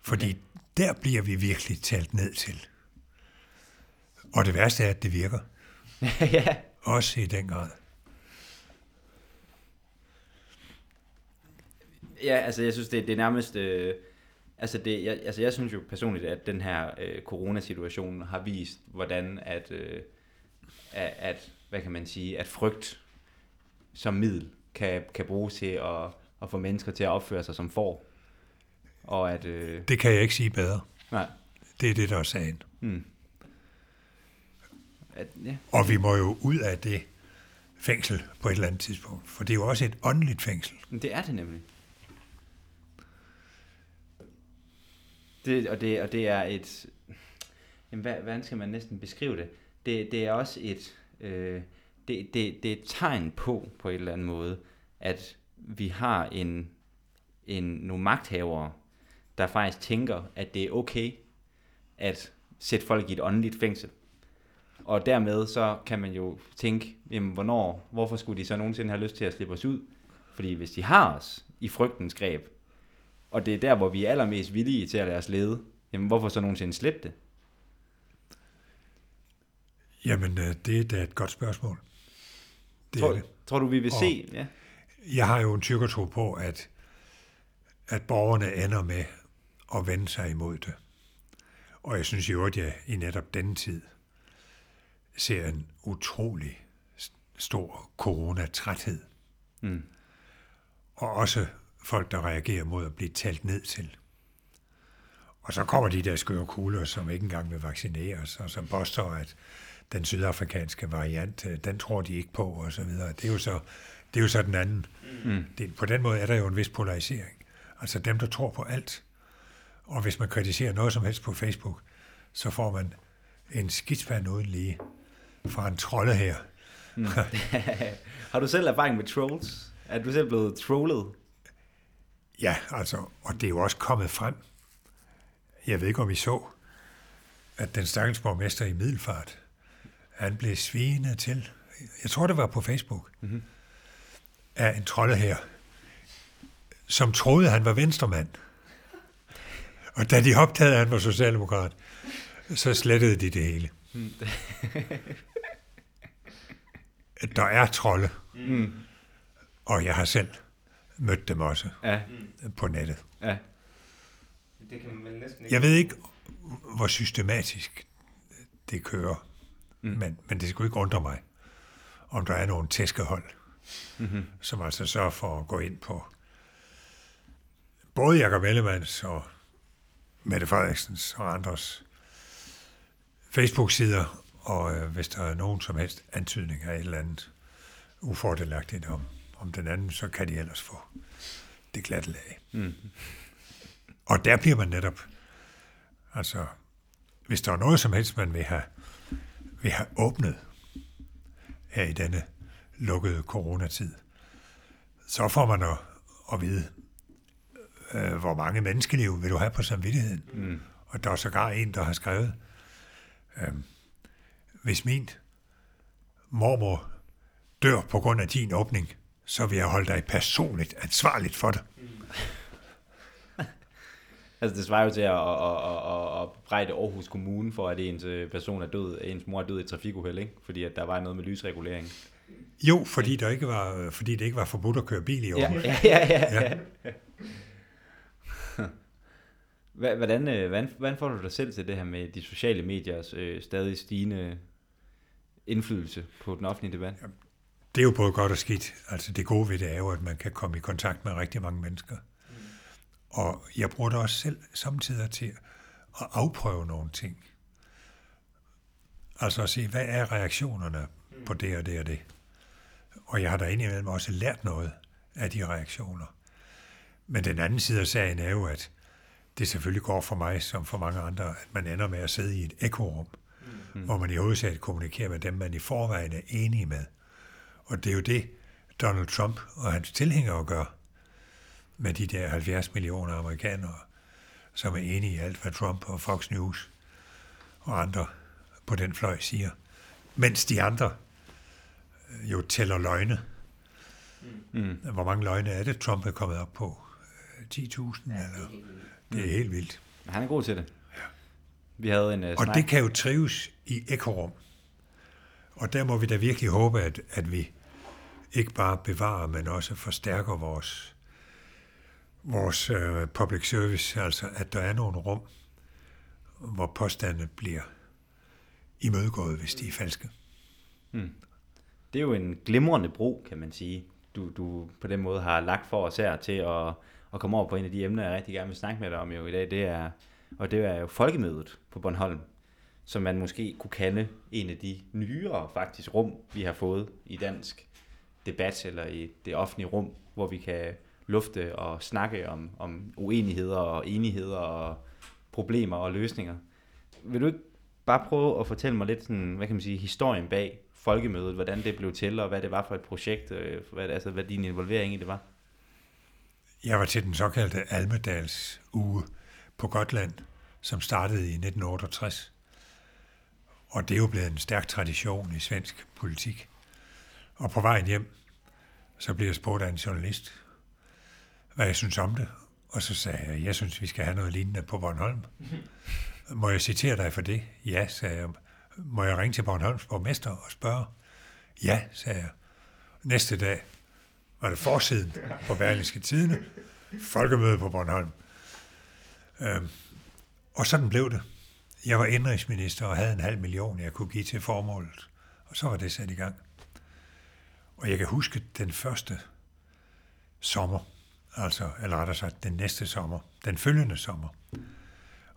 Fordi okay. der bliver vi virkelig talt ned til. Og det værste er, at det virker. ja. Også i den grad. Ja, altså jeg synes, det, det er nærmest... Øh, altså, det, jeg, altså jeg synes jo personligt, at den her øh, coronasituation har vist, hvordan at, øh, at, at, hvad kan man sige, at frygt som middel kan, kan bruges til at, at få mennesker til at opføre sig som får. Og at, øh, det kan jeg ikke sige bedre. Nej. Det er det, der er sagen. Mm. At, ja. Og vi må jo ud af det fængsel på et eller andet tidspunkt, for det er jo også et åndeligt fængsel. Det er det nemlig. Det, og, det, og det er et... Jamen, hvad, hvordan skal man næsten beskrive det? Det, det er også et... Øh, det, det, det er et tegn på, på en eller anden måde, at vi har en, en, nogle magthavere, der faktisk tænker, at det er okay at sætte folk i et åndeligt fængsel. Og dermed så kan man jo tænke, jamen, hvornår, hvorfor skulle de så nogensinde have lyst til at slippe os ud? Fordi hvis de har os i frygtens greb, og det er der, hvor vi er allermest villige til at lade os lede, jamen hvorfor så nogensinde slippe det? Jamen, øh, det er da et godt spørgsmål. Det tror, det. tror du, vi vil Og- se? Ja. Jeg har jo en tyrkertro på, at, at borgerne ender med at vende sig imod det. Og jeg synes jo, at jeg i netop denne tid ser en utrolig stor coronatræthed. Mm. Og også folk, der reagerer mod at blive talt ned til. Og så kommer de der skøre kugler, som ikke engang vil vaccineres, og som påstår, at den sydafrikanske variant, øh, den tror de ikke på, og så videre. Det er jo så, det er jo så den anden. Mm. Det, på den måde er der jo en vis polarisering. Altså dem, der tror på alt. Og hvis man kritiserer noget som helst på Facebook, så får man en skidspand uden lige fra en trolde her. Har du selv erfaring med trolls? Er du selv blevet trollet? Ja, altså, og det er jo også kommet frem. Jeg ved ikke, om I så, at den stakkels borgmester i Middelfart, han blev svinet til, jeg tror, det var på Facebook, mm-hmm. af en trolde her, som troede, han var venstremand. Og da de opdagede, at han var socialdemokrat, så slettede de det hele. Der er trolde, Mm. og jeg har selv mødt dem også Ja, på nettet. ja. Det kan man vel næsten ikke. Jeg ved ikke, hvor systematisk det kører, mm. men, men det skulle ikke undre mig, om der er nogle tæskehold, Mm-hmm. som altså sørger for at gå ind på både Jacob Ellemanns og Mette Frederiksens og andres Facebook-sider, og øh, hvis der er nogen som helst antydning af et eller andet ufordelagtigt om, om den anden, så kan de ellers få det glatte lag. Mm. Og der bliver man netop, altså, hvis der er noget som helst, man vil have, vil have åbnet her i denne lukkede coronatid, så får man at, at vide, øh, hvor mange menneskeliv vil du have på samvittigheden. Mm. Og der er sågar en, der har skrevet, øh, hvis min mormor dør på grund af din åbning, så vil jeg holde dig personligt ansvarligt for det. Altså det svarer jo til at, at, at, at, at brejde Aarhus Kommune for, at ens øh, person er død, ens mor er død i et trafikuheld, ikke? Fordi at der var noget med lysregulering. Jo, fordi, der ikke var, fordi det ikke var forbudt at køre bil i Ja, Aarhus. ja, ja. ja, ja. Hva- Hvordan, øh, hvordan, hvordan får du dig selv til det her med de sociale mediers øh, stadig stigende indflydelse på den offentlige debat? Det er jo både godt og skidt. Altså det gode ved det er jo, at man kan komme i kontakt med rigtig mange mennesker. Og jeg bruger det også selv samtidig til at afprøve nogle ting. Altså at se, hvad er reaktionerne på det og det og det. Og jeg har da indimellem også lært noget af de reaktioner. Men den anden side af sagen er jo, at det selvfølgelig går for mig, som for mange andre, at man ender med at sidde i et ekorum, mm. hvor man i hovedsagelig kommunikerer med dem, man i forvejen er enige med. Og det er jo det, Donald Trump og hans tilhængere gør med de der 70 millioner amerikanere, som er enige i alt, hvad Trump og Fox News og andre på den fløj siger. Mens de andre øh, jo tæller løgne. Mm. Hvor mange løgne er det, Trump er kommet op på? Øh, 10.000? Ja, eller? Det er helt vildt. Han er god til det. Vi havde en uh, Og snak. det kan jo trives i ekorum. Og der må vi da virkelig håbe, at, at vi ikke bare bevarer, men også forstærker vores, vores øh, public service, altså at der er nogle rum, hvor påstande bliver imødegået, hvis de er falske. Hmm. Det er jo en glimrende bro, kan man sige. Du, du på den måde har lagt for os her til at, at komme over på en af de emner, jeg rigtig gerne vil snakke med dig om jo i dag. Det er og det er jo folkemødet på Bornholm, som man måske kunne kalde en af de nyere faktisk rum, vi har fået i dansk debat eller i det offentlige rum, hvor vi kan lufte og snakke om, om uenigheder og enigheder og problemer og løsninger. Vil du ikke bare prøve at fortælle mig lidt sådan, hvad kan man sige, historien bag folkemødet, hvordan det blev til, og hvad det var for et projekt, øh, hvad, altså, hvad din involvering i det var? Jeg var til den såkaldte Almedals uge på Gotland, som startede i 1968. Og det er jo blevet en stærk tradition i svensk politik. Og på vejen hjem, så blev jeg spurgt af en journalist, hvad jeg synes om det. Og så sagde jeg, jeg synes, vi skal have noget lignende på Bornholm. Må jeg citere dig for det? Ja, sagde jeg. Må jeg ringe til Bornholms borgmester og spørge? Ja, sagde jeg. Næste dag var det forsiden på Berlingske Tidene. Folkemøde på Bornholm. Øhm, og sådan blev det. Jeg var indrigsminister og havde en halv million, jeg kunne give til formålet. Og så var det sat i gang. Og jeg kan huske den første sommer, altså, eller rettere sagt, den næste sommer, den følgende sommer,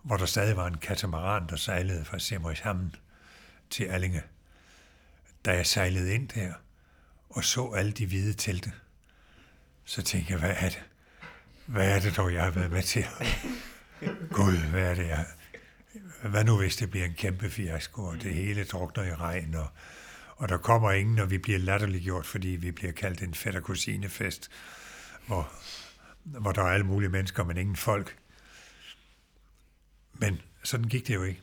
hvor der stadig var en katamaran, der sejlede fra Simrishamn til Allinge. Da jeg sejlede ind der og så alle de hvide telte, så tænkte jeg, hvad er det? Hvad er det dog, jeg har været med til? Gud, hvad er det, jeg... Hvad nu, hvis det bliver en kæmpe fiasko, og det hele drukner i regn, og, og der kommer ingen, og vi bliver latterliggjort, fordi vi bliver kaldt en fætter kusinefest, hvor, hvor der er alle mulige mennesker, men ingen folk. Men sådan gik det jo ikke.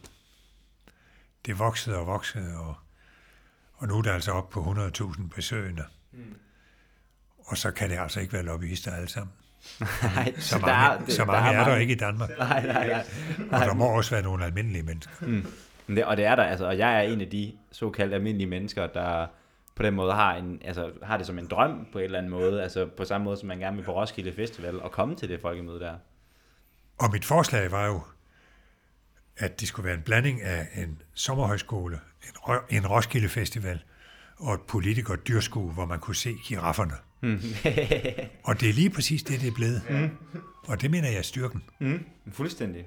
Det voksede og voksede, og, og nu er det altså op på 100.000 besøgende. Mm. Og så kan det altså ikke være lobbyister alle sammen. Nej, Så mange, der er, så mange der er, er der ikke i Danmark. Nej, nej, nej. Og der må også være nogle almindelige mennesker. Mm. Men Det, og det er der, altså, og jeg er en af de såkaldt almindelige mennesker, der på den måde har, en, altså, har det som en drøm på en eller anden måde, altså på samme måde, som man gerne vil på Roskilde Festival, og komme til det folkemøde der. Og mit forslag var jo, at det skulle være en blanding af en sommerhøjskole, en, en Roskilde Festival og et politiker dyrskue, hvor man kunne se girafferne. og det er lige præcis det, det er blevet. Mm. Og det mener jeg er styrken. Mm. Fuldstændig.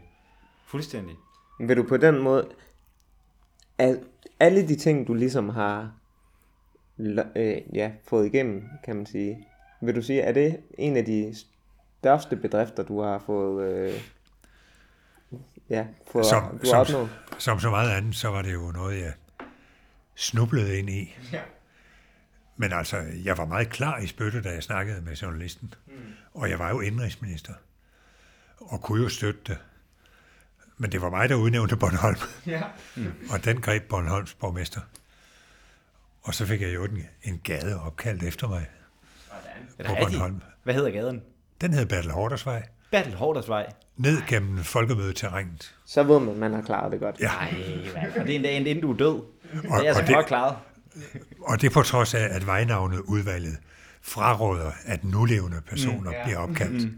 Fuldstændig. Vil du på den måde, at alle de ting, du ligesom har øh, ja, fået igennem, kan man sige, vil du sige, er det en af de største bedrifter, du har fået, øh, ja, fået Som, du har som, opnået? som så meget andet, så var det jo noget, jeg snublede ind i. Ja. Men altså, jeg var meget klar i spyttet, da jeg snakkede med journalisten. Mm. Og jeg var jo indrigsminister. Og kunne jo støtte det. Men det var mig, der udnævnte Bornholm. Ja. Mm. Og den greb Bornholms borgmester. Og så fik jeg jo en, en gade opkaldt efter mig Er på? Bornholm. Hvad hedder gaden? Den hed Battle Hordersvej. Battle Hordersvej. Ned gennem folkemødeterrænet. Så ved man, at man har klaret det godt. Ja, Ej, hvad? Og det er endda inden du er død. Det er og altså det- godt klaret. og det på trods af, at vejnavnet udvalget fraråder, at nulevende personer mm, ja. bliver opkaldt.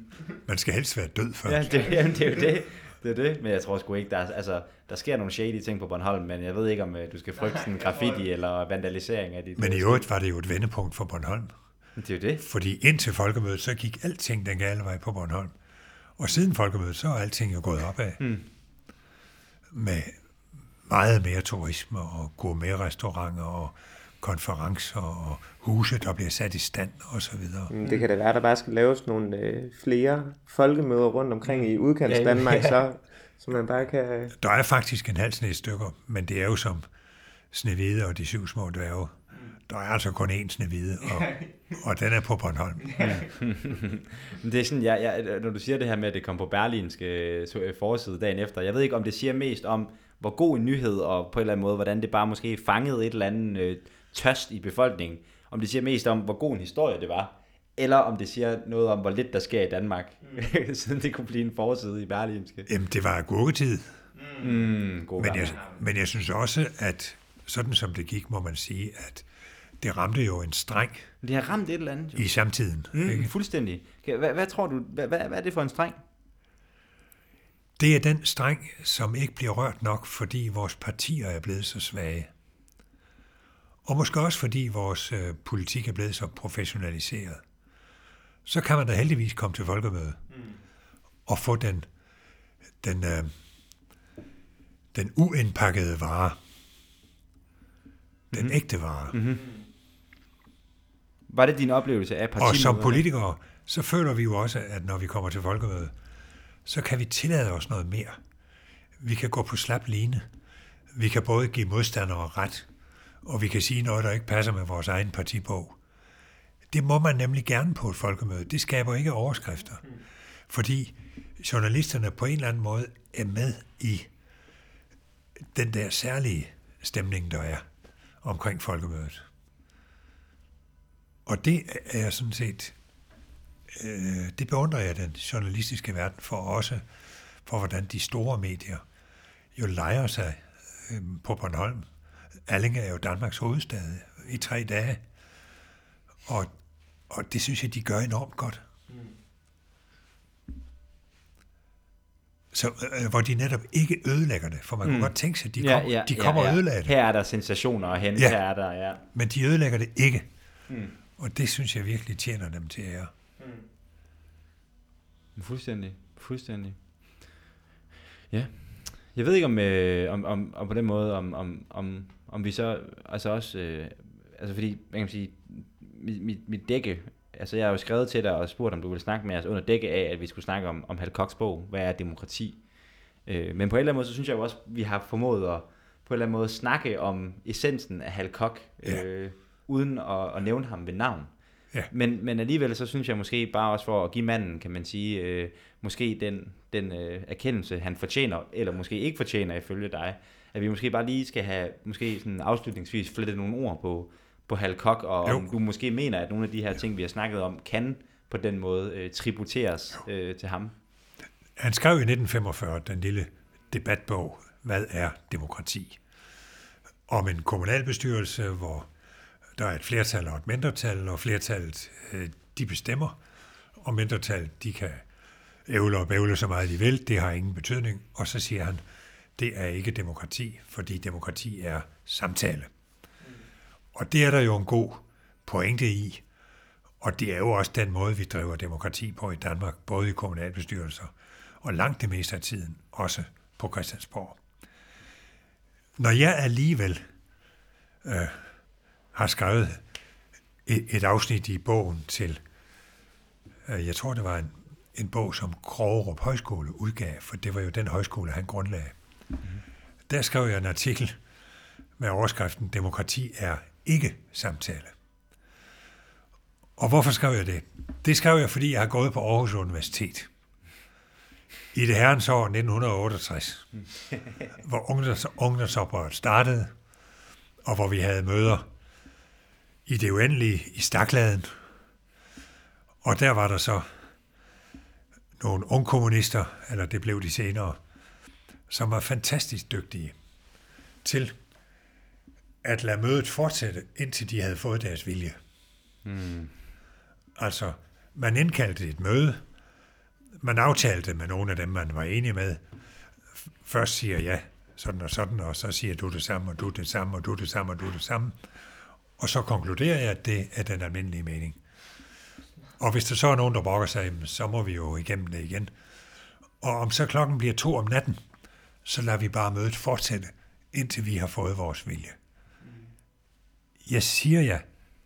Man skal helst være død først. Ja, det, jamen, det er jo det. Det er det. Men jeg tror sgu ikke, der, er, altså, der sker nogle shady ting på Bornholm, men jeg ved ikke, om øh, du skal frygte sådan graffiti eller vandalisering af dit... Men i øvrigt var det jo et vendepunkt for Bornholm. Det er jo det. Fordi indtil folkemødet, så gik alting den gale vej på Bornholm. Og siden folkemødet, så er alting jo gået opad. Mm. Med meget mere turisme og gourmetrestauranter og konferencer og huse, der bliver sat i stand og så videre. Mm, Det kan da være, at der bare skal laves nogle øh, flere folkemøder rundt omkring i udkants Ja, Danmark, ja. så, så man bare kan... Der er faktisk en halv sne stykker, men det er jo som Snevide og de syv små dværge. Der er altså kun én Snevide, og, og den er på Bornholm. Men det er sådan, jeg, jeg, når du siger det her med, at det kom på Berlinske øh, forside dagen efter, jeg ved ikke, om det siger mest om, hvor god en nyhed, og på en eller anden måde, hvordan det bare måske fangede et eller andet øh, tørst i befolkningen. Om det siger mest om, hvor god en historie det var, eller om det siger noget om, hvor lidt der sker i Danmark, mm. siden det kunne blive en forside i Berlinske. Jamen, det var gurketid, Mm, god men jeg, men jeg synes også, at sådan som det gik, må man sige, at det ramte jo en streng Det har ramt et eller andet. Jo. i samtiden. Mm, Ikke? fuldstændig. Hvad, hvad tror du, hvad, hvad, hvad er det for en streng? Det er den streng, som ikke bliver rørt nok, fordi vores partier er blevet så svage. Og måske også fordi vores øh, politik er blevet så professionaliseret. Så kan man da heldigvis komme til folkemøde mm. og få den, den øh, den uindpakkede vare. Den mm-hmm. ægte vare. Mm-hmm. Var det din oplevelse af partimøderne? Og som politikere, så føler vi jo også, at når vi kommer til folkemødet, så kan vi tillade os noget mere. Vi kan gå på slap line. Vi kan både give modstandere ret, og vi kan sige noget, der ikke passer med vores egen partibog. Det må man nemlig gerne på et folkemøde. Det skaber ikke overskrifter. Fordi journalisterne på en eller anden måde er med i den der særlige stemning, der er omkring folkemødet. Og det er sådan set, øh, det beundrer jeg den journalistiske verden for også, for hvordan de store medier jo leger sig øh, på Bornholm. Allinge er jo Danmarks hovedstad i tre dage, og, og det synes jeg, de gør enormt godt. Så, øh, hvor de netop ikke ødelægger det, for man mm. kunne godt tænke sig, at de, ja, kom, ja, de kommer ja, ja. og ødelægger det. Her er der sensationer at hente, ja. her er der, ja. Men de ødelægger det ikke. Mm. Og det synes jeg virkelig tjener dem til ære. Mm. Fuldstændig, fuldstændig. Ja. Jeg ved ikke om, øh, om, om, om på den måde, om, om, om, om vi så, altså også, øh, altså fordi, man kan sige, mit, mit, mit dække altså jeg har jo skrevet til dig og spurgt, om du ville snakke med os under dække af, at vi skulle snakke om, om Hal Kochs bog, hvad er demokrati? Øh, men på en eller anden måde, så synes jeg jo også, at vi har formået at på en eller anden måde snakke om essensen af Hal Koch, ja. øh, uden at, at nævne ham ved navn. Ja. Men, men alligevel så synes jeg måske bare også for at give manden, kan man sige, øh, måske den, den øh, erkendelse, han fortjener, eller måske ikke fortjener ifølge dig, at vi måske bare lige skal have, måske sådan afslutningsvis flettet nogle ord på, på Hal Koch, og jo. om du måske mener, at nogle af de her ting, vi har snakket om, kan på den måde øh, tributeres øh, til ham. Han skrev i 1945 den lille debatbog, Hvad er demokrati? Om en kommunalbestyrelse, hvor der er et flertal og et mindretal, og flertallet øh, de bestemmer, og mindretallet de kan ævle og bævle så meget de vil, det har ingen betydning. Og så siger han, det er ikke demokrati, fordi demokrati er samtale. Og det er der jo en god pointe i, og det er jo også den måde, vi driver demokrati på i Danmark, både i kommunalbestyrelser og langt det meste af tiden, også på Christiansborg. Når jeg alligevel øh, har skrevet et, et afsnit i bogen til, øh, jeg tror det var en, en bog, som Krogerup Højskole udgav, for det var jo den højskole, han grundlagde. Mm. Der skrev jeg en artikel med overskriften Demokrati er ikke samtale. Og hvorfor skrev jeg det? Det skrev jeg, fordi jeg har gået på Aarhus Universitet. I det herrens år 1968, hvor ungdoms, ungdomsoprøret startede, og hvor vi havde møder i det uendelige i Stakladen. Og der var der så nogle ungkommunister, eller det blev de senere, som var fantastisk dygtige til at lade mødet fortsætte, indtil de havde fået deres vilje. Mm. Altså, man indkaldte et møde, man aftalte med nogle af dem, man var enige med. Først siger ja, sådan og sådan, og så siger du det samme, og du det samme, og du det samme, og du det samme. Og så konkluderer jeg, at det er den almindelige mening. Og hvis der så er nogen, der brokker sig, så må vi jo igennem det igen. Og om så klokken bliver to om natten, så lader vi bare mødet fortsætte, indtil vi har fået vores vilje. Jeg siger ja,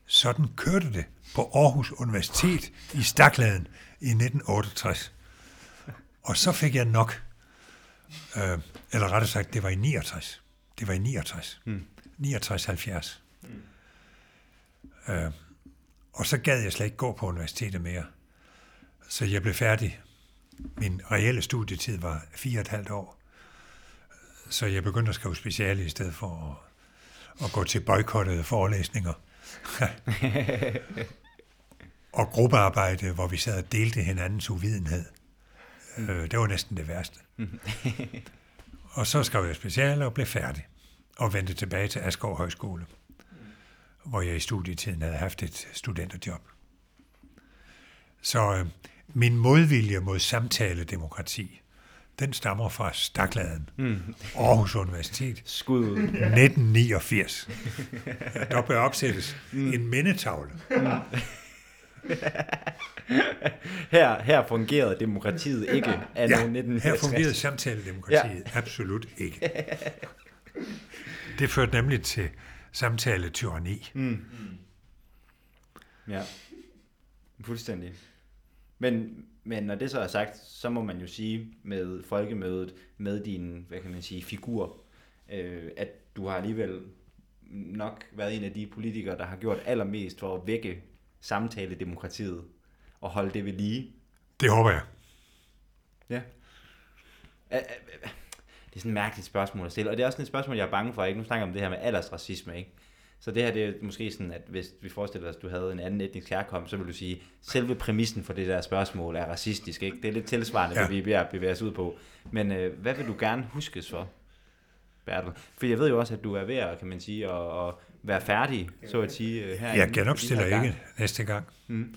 sådan kørte det på Aarhus Universitet i Stakladen i 1968. Og så fik jeg nok, øh, eller rettere sagt, det var i 69. Det var i 69. Mm. 69-70. Mm. Øh, og så gad jeg slet ikke gå på universitetet mere. Så jeg blev færdig. Min reelle studietid var fire og et halvt år. Så jeg begyndte at skrive speciale i stedet for at at gå til boykottede forelæsninger. og gruppearbejde, hvor vi sad og delte hinandens uvidenhed. Mm. det var næsten det værste. og så skrev jeg speciale og blev færdig. Og vendte tilbage til Asgaard Højskole, hvor jeg i studietiden havde haft et studenterjob. Så øh, min modvilje mod samtaledemokrati, den stammer fra Stakladen, mm. Aarhus Universitet. Skud 1989. Der bør opsættes mm. en mindetavle. Mm. her, her fungerede demokratiet ikke af Ja, ja, her fungerede samtaledemokratiet ja. absolut ikke. Det førte nemlig til samtale-tyranni. Mm. Ja, fuldstændig. Men, men når det så er sagt, så må man jo sige med folkemødet, med din, hvad kan man sige, figur, øh, at du har alligevel nok været en af de politikere, der har gjort allermest for at vække samtale-demokratiet og holde det ved lige. Det håber jeg. Ja. Det er sådan et mærkeligt spørgsmål at stille, og det er også sådan et spørgsmål, jeg er bange for. Ikke? Nu snakker jeg om det her med aldersracisme, ikke? Så det her det er måske sådan, at hvis vi forestiller os, at du havde en anden etnisk herkomst, så vil du sige, at selve præmissen for det der spørgsmål er racistisk. Ikke? Det er lidt tilsvarende, ja. vi bevæger, bevæger os ud på. Men øh, hvad vil du gerne huskes for, Bertel? For jeg ved jo også, at du er ved at, kan man sige, at, at være færdig, så at sige, øh, her. Jeg genopstiller ikke gang. næste gang. Mm.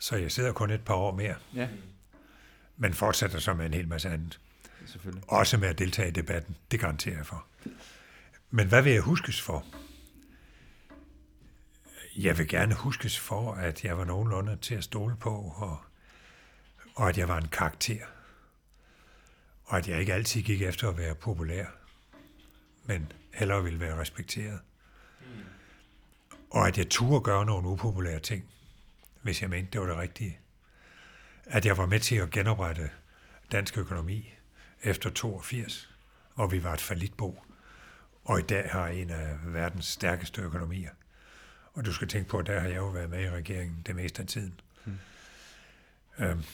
Så jeg sidder kun et par år mere. Ja. Men fortsætter så med en hel masse andet. Selvfølgelig. Også med at deltage i debatten. Det garanterer jeg for. Men hvad vil jeg huskes for? Jeg vil gerne huskes for, at jeg var nogenlunde til at stole på, og, og at jeg var en karakter. Og at jeg ikke altid gik efter at være populær, men hellere ville være respekteret. Og at jeg turde gøre nogle upopulære ting, hvis jeg mente, det var det rigtige. At jeg var med til at genoprette dansk økonomi efter 82, hvor vi var et falitbo, og i dag har en af verdens stærkeste økonomier. Og du skal tænke på, at der har jeg jo været med i regeringen det meste af tiden. Hmm. Øhm,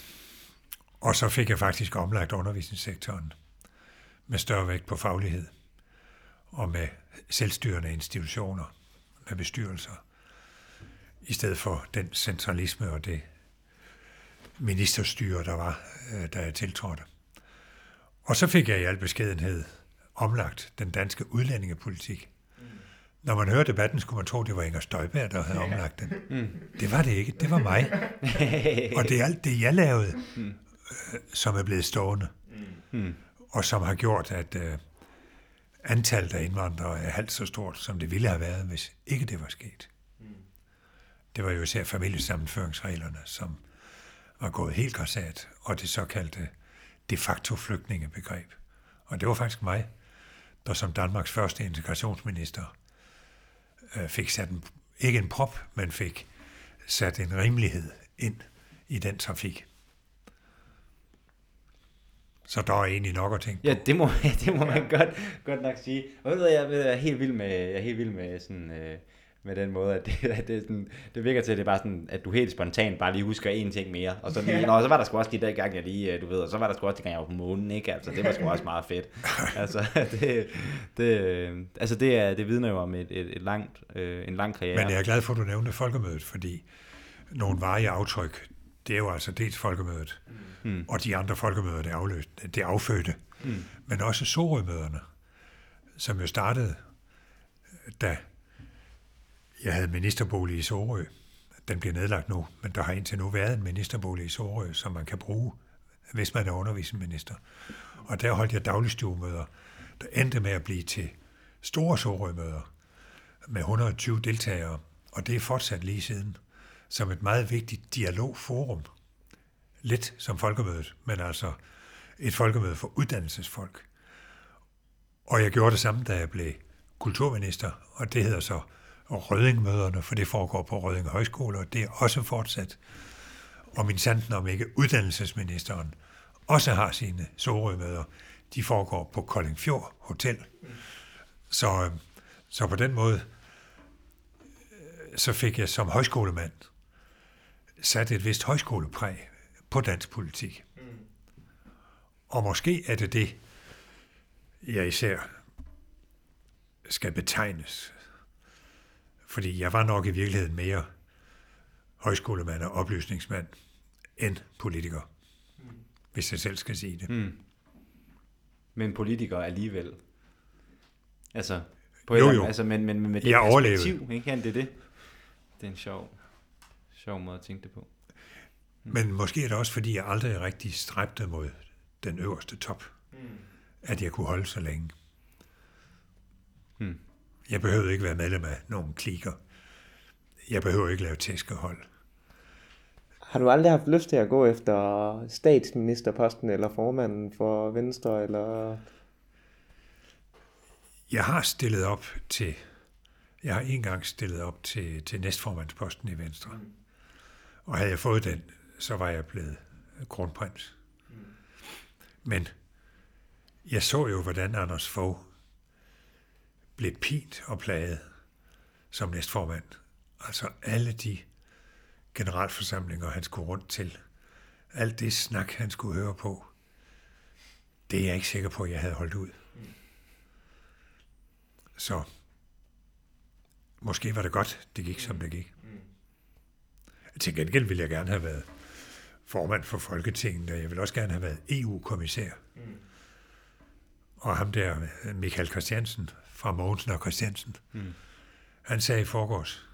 og så fik jeg faktisk omlagt undervisningssektoren med større vægt på faglighed og med selvstyrende institutioner, med bestyrelser, i stedet for den centralisme og det ministerstyre, der var, øh, da jeg tiltrådte. Og så fik jeg i al beskedenhed omlagt den danske udlændingepolitik. Når man hører debatten, skulle man tro, det var Inger Støjberg, der havde omlagt den. Mm. Det var det ikke. Det var mig. Og det er alt det, jeg lavede, mm. øh, som er blevet stående. Mm. Og som har gjort, at øh, antallet af indvandrere er halvt så stort, som det ville have været, hvis ikke det var sket. Det var jo især familiesammenføringsreglerne, som var gået helt græsat, og det såkaldte de facto flygtningebegreb. Og det var faktisk mig, der som Danmarks første integrationsminister fik sat en, ikke en prop, men fik sat en rimelighed ind i den trafik. Så der er egentlig nok at tænke på. Ja, det må, det må man godt, godt nok sige. Og ved jeg, jeg er helt vild med, jeg er helt vild med sådan, øh, med den måde, at det, at det, sådan, det virker til, at det er bare sådan, at du helt spontant bare lige husker én ting mere. Og så, lige, nå, så var der sgu også de der gang, jeg lige, du ved, og så var der sgu også de gang, jeg var på månen, ikke? Altså, det var sgu også meget fedt. altså, det, det, altså det, er, det vidner jo om et, et, et langt, øh, en lang karriere. Men jeg er glad for, at du nævnte folkemødet, fordi nogle varige aftryk, det er jo altså dels folkemødet, mm. og de andre folkemøder, det, afløst, det affødte, mm. men også Sorømøderne, som jo startede, da jeg havde ministerbolig i Sorø. Den bliver nedlagt nu, men der har indtil nu været en ministerbolig i Sorø, som man kan bruge, hvis man er undervisningsminister. Og der holdt jeg dagligstuemøder, der endte med at blive til store Sorø-møder med 120 deltagere, og det er fortsat lige siden som et meget vigtigt dialogforum. Lidt som folkemødet, men altså et folkemøde for uddannelsesfolk. Og jeg gjorde det samme, da jeg blev kulturminister, og det hedder så og Rødingmøderne, for det foregår på Røding Højskole, og det er også fortsat. Og min sanden om ikke uddannelsesministeren også har sine Sorø-møder, de foregår på Koldingfjord Hotel. Så, så på den måde, så fik jeg som højskolemand sat et vist højskolepræg på dansk politik. Og måske er det det, jeg især skal betegnes fordi jeg var nok i virkeligheden mere højskolemand og oplysningsmand end politiker, mm. hvis jeg selv skal sige det. Mm. Men politiker alligevel. Altså, på jo, jo. Altså, men, men, men med det jeg perspektiv, ikke? Kan det det? Det er en sjov, sjov måde at tænke det på. Mm. Men måske er det også, fordi jeg aldrig rigtig stræbte mod den øverste top, mm. at jeg kunne holde så længe. Mm. Jeg behøvede ikke være medlem af nogen klikker. Jeg behøver ikke lave tæskehold. Har du aldrig haft lyst til at gå efter statsministerposten eller formanden for Venstre? Eller... Jeg har stillet op til, jeg har engang stillet op til, til næstformandsposten i Venstre. Og havde jeg fået den, så var jeg blevet kronprins. Men jeg så jo, hvordan Anders Fogh blev pint og plaget som næstformand. Altså alle de generalforsamlinger, han skulle rundt til, alt det snak, han skulle høre på, det er jeg ikke sikker på, at jeg havde holdt ud. Så måske var det godt, det gik, som det gik. Til gengæld ville jeg gerne have været formand for Folketinget, og jeg ville også gerne have været EU-kommissær. Mm. Og ham der, Michael Christiansen, fra Mogensen og Christiansen, mm. han sagde i forgårs,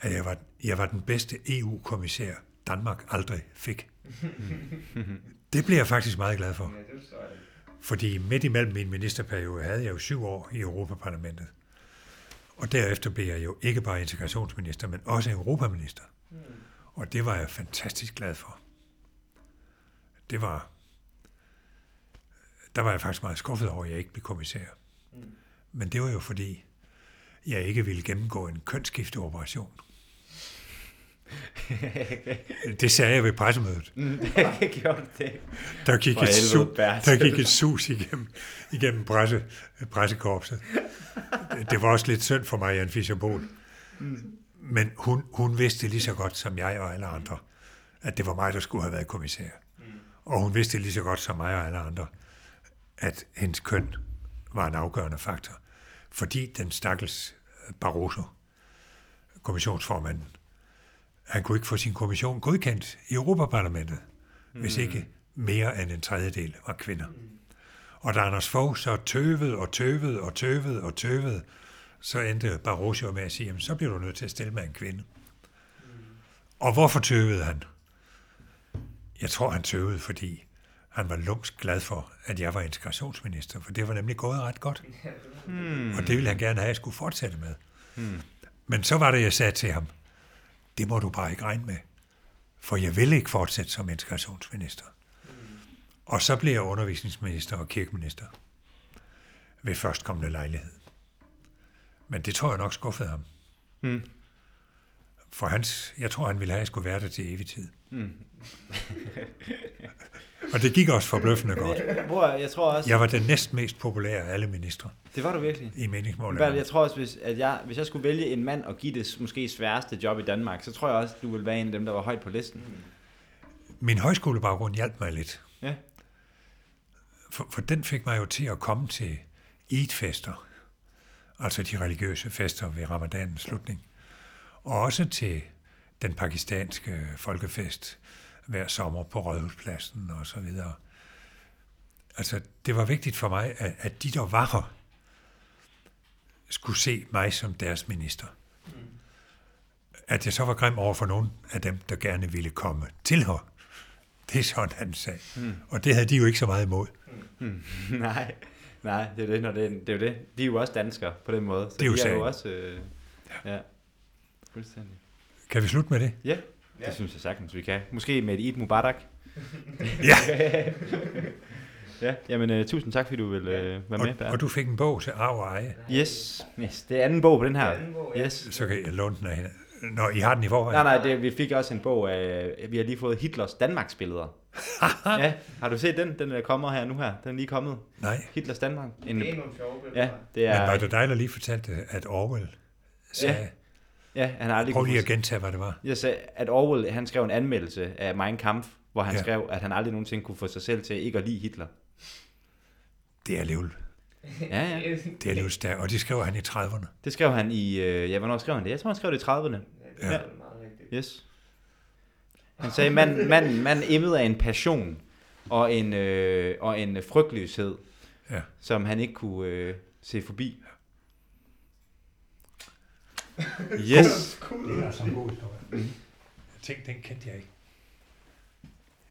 at jeg var, jeg var den bedste EU-kommissær, Danmark aldrig fik. det blev jeg faktisk meget glad for. Fordi midt imellem min ministerperiode havde jeg jo syv år i Europaparlamentet. Og derefter blev jeg jo ikke bare integrationsminister, men også europaminister. Og det var jeg fantastisk glad for. Det var... Der var jeg faktisk meget skuffet over, at jeg ikke blev kommissær. Men det var jo fordi, jeg ikke ville gennemgå en kønsskifteoperation. det sagde jeg ved pressemødet. det gjorde det. Der gik, For et, su- der gik et sus igennem, igennem presse, pressekorpset. Det var også lidt synd for Marianne fischer Men hun, hun vidste lige så godt som jeg og alle andre, at det var mig, der skulle have været kommissær. Og hun vidste lige så godt som mig og alle andre, at hendes køn var en afgørende faktor. Fordi den stakkels Barroso, kommissionsformanden, han kunne ikke få sin kommission godkendt i Europaparlamentet, mm. hvis ikke mere end en tredjedel var kvinder. Og da Anders Fogh så tøvede og tøvede og tøvede og tøvede, så endte Barroso med at sige, jamen, så bliver du nødt til at stille med en kvinde. Og hvorfor tøvede han? Jeg tror, han tøvede, fordi han var lumsk glad for, at jeg var integrationsminister, for det var nemlig gået ret godt. Hmm. Og det ville han gerne have, at jeg skulle fortsætte med. Hmm. Men så var det, jeg sagde til ham, det må du bare ikke regne med, for jeg vil ikke fortsætte som integrationsminister. Og så blev jeg undervisningsminister og kirkeminister ved førstkommende lejlighed. Men det tror jeg nok skuffede ham. Mm. For hans, jeg tror, han ville have, at jeg skulle være der til evig tid. Mm. og det gik også forbløffende godt. Bror, jeg tror også... Jeg var den næst mest populære af alle ministre Det var du virkelig. i meningsmålet. Bertel, jeg tror også, hvis, at jeg, hvis jeg skulle vælge en mand og give det måske sværeste job i Danmark, så tror jeg også, du ville være en af dem, der var højt på listen. Min højskolebaggrund hjalp mig lidt. Ja. For, for den fik mig jo til at komme til Eid-fester, altså de religiøse fester ved ramadanens slutning, og også til den pakistanske folkefest hver sommer på Rådhuspladsen og så videre. Altså, det var vigtigt for mig, at, at de, der var her, skulle se mig som deres minister. At jeg så var grim over for nogen af dem, der gerne ville komme til her, det er sådan, han sagde. Mm. Og det havde de jo ikke så meget imod. Mm. nej, nej, det er det, når det, det er jo det. De er jo også danskere på den måde. Så Det er jo de er sagen. jo også... Øh, ja, fuldstændig. Kan vi slutte med det? Ja, det Ja. synes jeg sagtens, vi kan. Måske med et Eid Mubarak. Ja, Ja, jamen uh, tusind tak, fordi du vil uh, være med, og, Bertel. og du fik en bog til arv og eje, Yes, yes, det er anden bog på den her. Det er anden bog, ja. Yes. så kan jeg låne den af hende. Når I har den i forvejen? Nej, nej, det, vi fik også en bog af, vi har lige fået Hitlers Danmarks billeder. ja, har du set den? Den der kommer her nu her. Den er lige kommet. Nej. Hitlers Danmark. En, Det er nogle sjove billeder. ja, det Men var er... det dig, der lige fortalte, at Orwell sagde... Ja, han har aldrig Prøv kunne lige at gentage, hvad det var. Jeg sagde, at Orwell, han skrev en anmeldelse af Mein Kampf, hvor han Ja. ja. skrev, at han aldrig nogensinde kunne få sig selv til ikke at lide Hitler. Det er alligevel, Ja, ja. det er alligevel stærkt. Og det skrev han i 30'erne. Det skrev han i... Øh, ja, hvornår skrev han det? Jeg tror, han skrev det i 30'erne. Ja, det er Ja. meget rigtigt. Yes. Han sagde, manden mand, mand emmede af en passion og en, øh, og en frygtløshed, Ja. som han ikke kunne øh, se forbi. Yes. Det er altså en god historie. Jeg tænkte, den kendte jeg ikke.